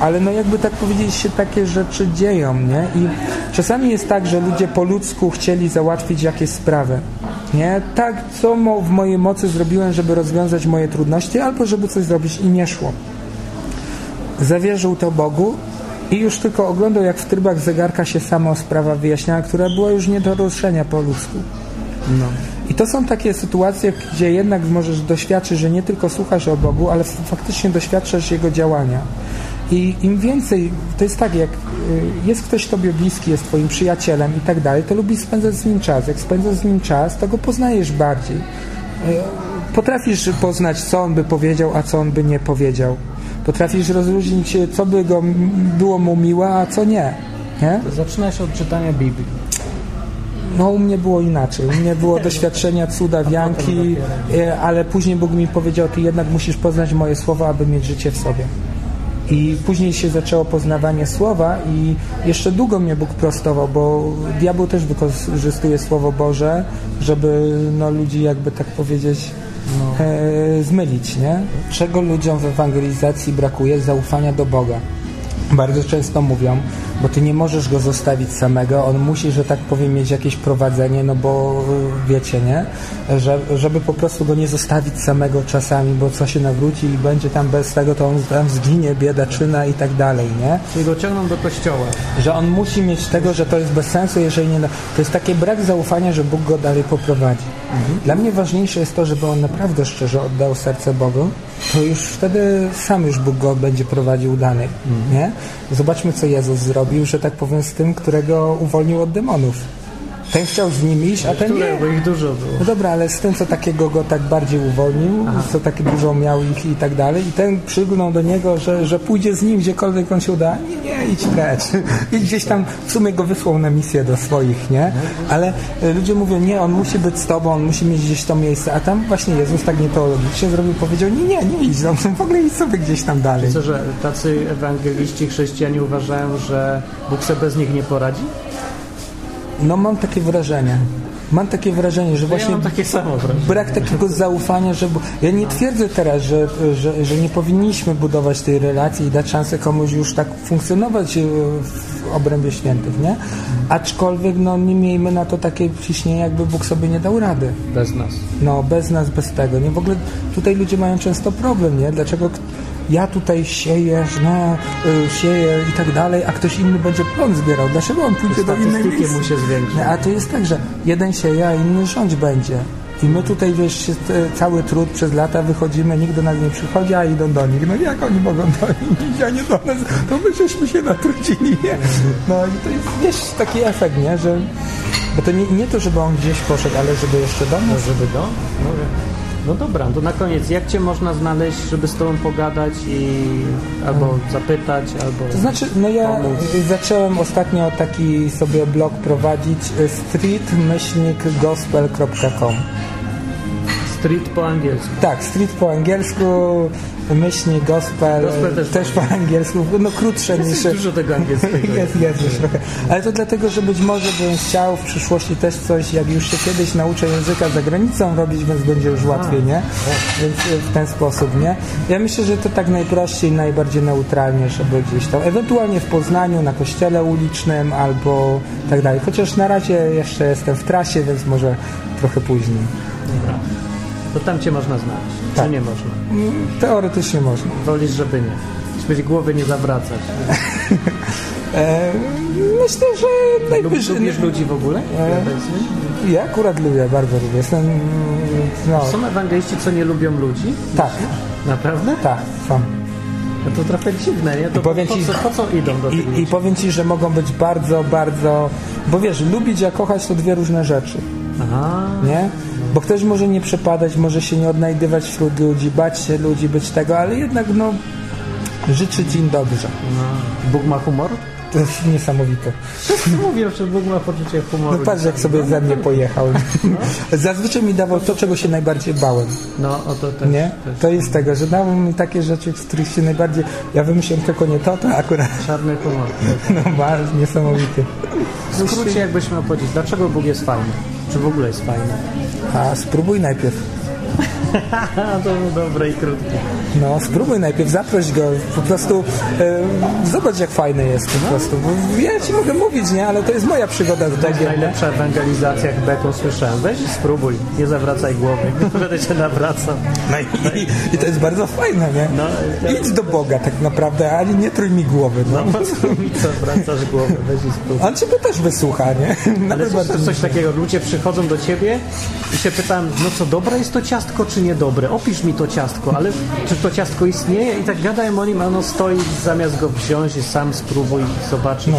Ale no jakby tak powiedzieć się takie rzeczy dzieją, nie? I czasami jest tak, że ludzie po ludzku chcieli załatwić jakieś sprawy, nie? Tak, co w mojej mocy zrobiłem, żeby rozwiązać moje trudności, albo żeby coś zrobić i nie szło zawierzył to Bogu i już tylko oglądał, jak w trybach zegarka się sama sprawa wyjaśniała, która była już nie do ruszenia po ludzku. No. I to są takie sytuacje, gdzie jednak możesz doświadczyć, że nie tylko słuchasz o Bogu, ale faktycznie doświadczasz Jego działania. I im więcej, to jest tak, jak y, jest ktoś tobie bliski, jest twoim przyjacielem i tak dalej, to lubisz spędzać z nim czas. Jak spędzasz z nim czas, to go poznajesz bardziej. Y, potrafisz poznać, co on by powiedział, a co on by nie powiedział. Potrafisz rozróżnić, co by go było mu miłe, a co nie. nie? Zaczyna się od czytania Biblii. No u mnie było inaczej. U mnie było doświadczenia cuda, wianki, e, ale później Bóg mi powiedział, ty jednak musisz poznać moje słowa, aby mieć życie w sobie. I później się zaczęło poznawanie słowa i jeszcze długo mnie Bóg prostował, bo diabeł też wykorzystuje Słowo Boże, żeby no, ludzi jakby tak powiedzieć e, zmylić, nie? Czego ludziom w ewangelizacji brakuje? Zaufania do Boga. Bardzo często mówią, bo ty nie możesz go zostawić samego, on musi, że tak powiem, mieć jakieś prowadzenie, no bo y, wiecie, nie? Że, żeby po prostu go nie zostawić samego czasami, bo co się nawróci i będzie tam bez tego, to on tam zginie, biedaczyna i tak dalej, nie? Czyli go ciągną do kościoła. Że on musi mieć tego, że to jest bez sensu, jeżeli nie... To jest taki brak zaufania, że Bóg go dalej poprowadzi. Dla mnie ważniejsze jest to, żeby on naprawdę szczerze oddał serce Bogu, to już wtedy sam już Bóg go będzie prowadził dalej, nie? Zobaczmy, co Jezus zrobił, że tak powiem, z tym, którego uwolnił od demonów. Ten chciał z nim iść, a ten Które, nie. bo ich dużo było. No dobra, ale z tym, co takiego go tak bardziej uwolnił, co takie dużo miał ich i tak dalej, i ten przygnął do niego, że, że pójdzie z nim gdziekolwiek on się uda. Nie, nie, idź precz. I gdzieś tam w sumie go wysłał na misję do swoich, nie? Ale e, ludzie mówią, nie, on musi być z tobą, on musi mieć gdzieś to miejsce, a tam właśnie Jezus tak nieteologicznie zrobił, powiedział, nie, nie, nie idź, no, w ogóle idź sobie gdzieś tam dalej. Co, że tacy ewangeliści, chrześcijanie uważają, że Bóg sobie bez nich nie poradzi? No mam takie wrażenie. Mam takie wrażenie, że Ja właśnie samo wrażenie. brak takiego zaufania, że ja nie twierdzę teraz, że, że, że nie powinniśmy budować tej relacji i dać szansę komuś już tak funkcjonować e, w obrębie świętych, nie? Aczkolwiek no nie miejmy na to takie ciśnienie, jakby Bóg sobie nie dał rady. Bez nas. No, bez nas, bez tego. Nie, w ogóle tutaj ludzie mają często problem, nie? Dlaczego ja tutaj sieję, no, y, sieję i tak dalej, a ktoś inny będzie plon zbierał. Dlaczego on pójdzie do innej miejsca? mu się zwiększy. A to jest tak, że jeden sieje, a inny rządź będzie. I my tutaj, wiesz, te- cały trud przez lata wychodzimy, nikt do nas nie przychodzi, a idą do nich. No jak oni mogą do nich, a nie do nas? To my żeśmy się natrudzili, nie? No i to jest, wiesz, taki efekt, nie? Że, bo to nie, nie to, żeby on gdzieś poszedł, ale żeby jeszcze do nas Żeby do? No, no dobra, to na koniec, jak Cię można znaleźć, żeby z Tobą pogadać i albo zapytać, albo... To znaczy, no ja Pomóc. zacząłem ostatnio taki sobie blog prowadzić y, street-gospel.com Street po angielsku. Tak, street po angielsku, myślnik gospel, Gospel też też po angielsku, no krótsze niż... Jest dużo tego angielskiego. Jest, jest już trochę. Ale to dlatego, że być może bym chciał w przyszłości też coś, jak już się kiedyś nauczę języka za granicą robić, więc będzie już łatwiej, nie? Więc y, w ten sposób, nie? Ja myślę, że to tak najprościej, najbardziej neutralnie, żeby gdzieś tam, ewentualnie w Poznaniu, na kościele ulicznym albo tak dalej. Chociaż na razie jeszcze jestem w trasie, więc może trochę później. Dobra. To tam Cię można znaleźć, Tak. czy nie można? Mm, Teoretycznie można. Wolisz, żeby nie. Żebyś głowy nie zawracać. E, myślę, że najwyżej... lubisz ludzi w ogóle? E, Ja akurat lubię, bardzo lubię. Jestem, no, Są ewangeliści, co nie lubią ludzi? tak, Naprawdę? tak, są. No to trochę dziwne, nie? To po, powiem po, ci- co, po co idą do I, I powiem Ci, że mogą być bardzo, bardzo... Bo wiesz, lubić a kochać to dwie różne rzeczy, Aha. nie? Bo ktoś może nie przepadać, może się nie odnajdywać wśród ludzi, bać się ludzi, być tego, ale jednak, no, życzyć im dobrze. No. Bóg ma humor? To jest niesamowite. Mówię, że Bóg ma poczucie humoru. No patrz, jak sobie ze mnie pojechał. Zazwyczaj mi dawał to, czego się najbardziej bałem. No, o to też. Nie? też. To jest tego, że dawał mi takie rzeczy, z których się najbardziej... Ja wymyśliłem tylko nie to, to akurat... Czarny humor. No, bardzo niesamowity. W skrócie, jakbyś miał powiedzieć, dlaczego Bóg jest fajny? Czy w ogóle jest fajny? A spróbuj najpierw. To było dobre i krótkie. No, spróbuj najpierw, zaproś go, po prostu e, zobacz jak fajny jest po prostu. Ja ci mogę mówić, nie, ale to jest moja przygoda z To jest Bogiem. najlepsza ewangelizacja, chyba jaką słyszałem. Weź i spróbuj, nie zawracaj głowy, będę cię nawracał. No i, i, to jest bardzo fajne, nie? No, Idź do Boga tak naprawdę, ale nie trój mi głowy. No. No po co mi co wracasz głowę, weź i spróbuj. On ciebie też wysłucha, nie? Ale Nawet słyszysz bardzo- coś takiego, ludzie przychodzą do ciebie i się pytam, no co, dobre jest to ciastko, czy niedobre? Opisz mi to ciastko, ale czy to ciastko istnieje? I tak gadają o nim, a ono stoi, zamiast go wziąć i sam spróbuj i zobaczysz. No.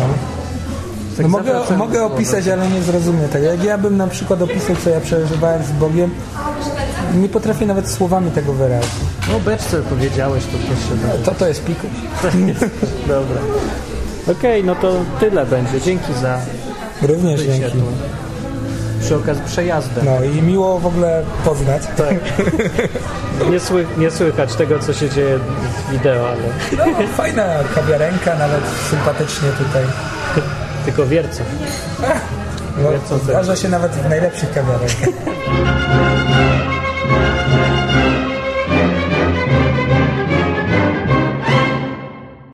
Tak No mogę, mogę opisać, ale nie zrozumie tego. Jak ja bym na przykład opisał, co ja przeżywałem z Bogiem, nie potrafię nawet słowami tego wyrazić. No beczce powiedziałeś, to da. To to jest piku. Dobra. Okej, no to tyle będzie. Dzięki za Również dzięki. Przy okazji przejazdem. No i miło w ogóle poznać. Tak. Nie, sły, nie słychać tego, co się dzieje w wideo, ale No, fajna kawiarenka, nawet sympatycznie tutaj. tylko wierców. No, Wie, co zdarza się nawet w najlepszych kawiarenkach.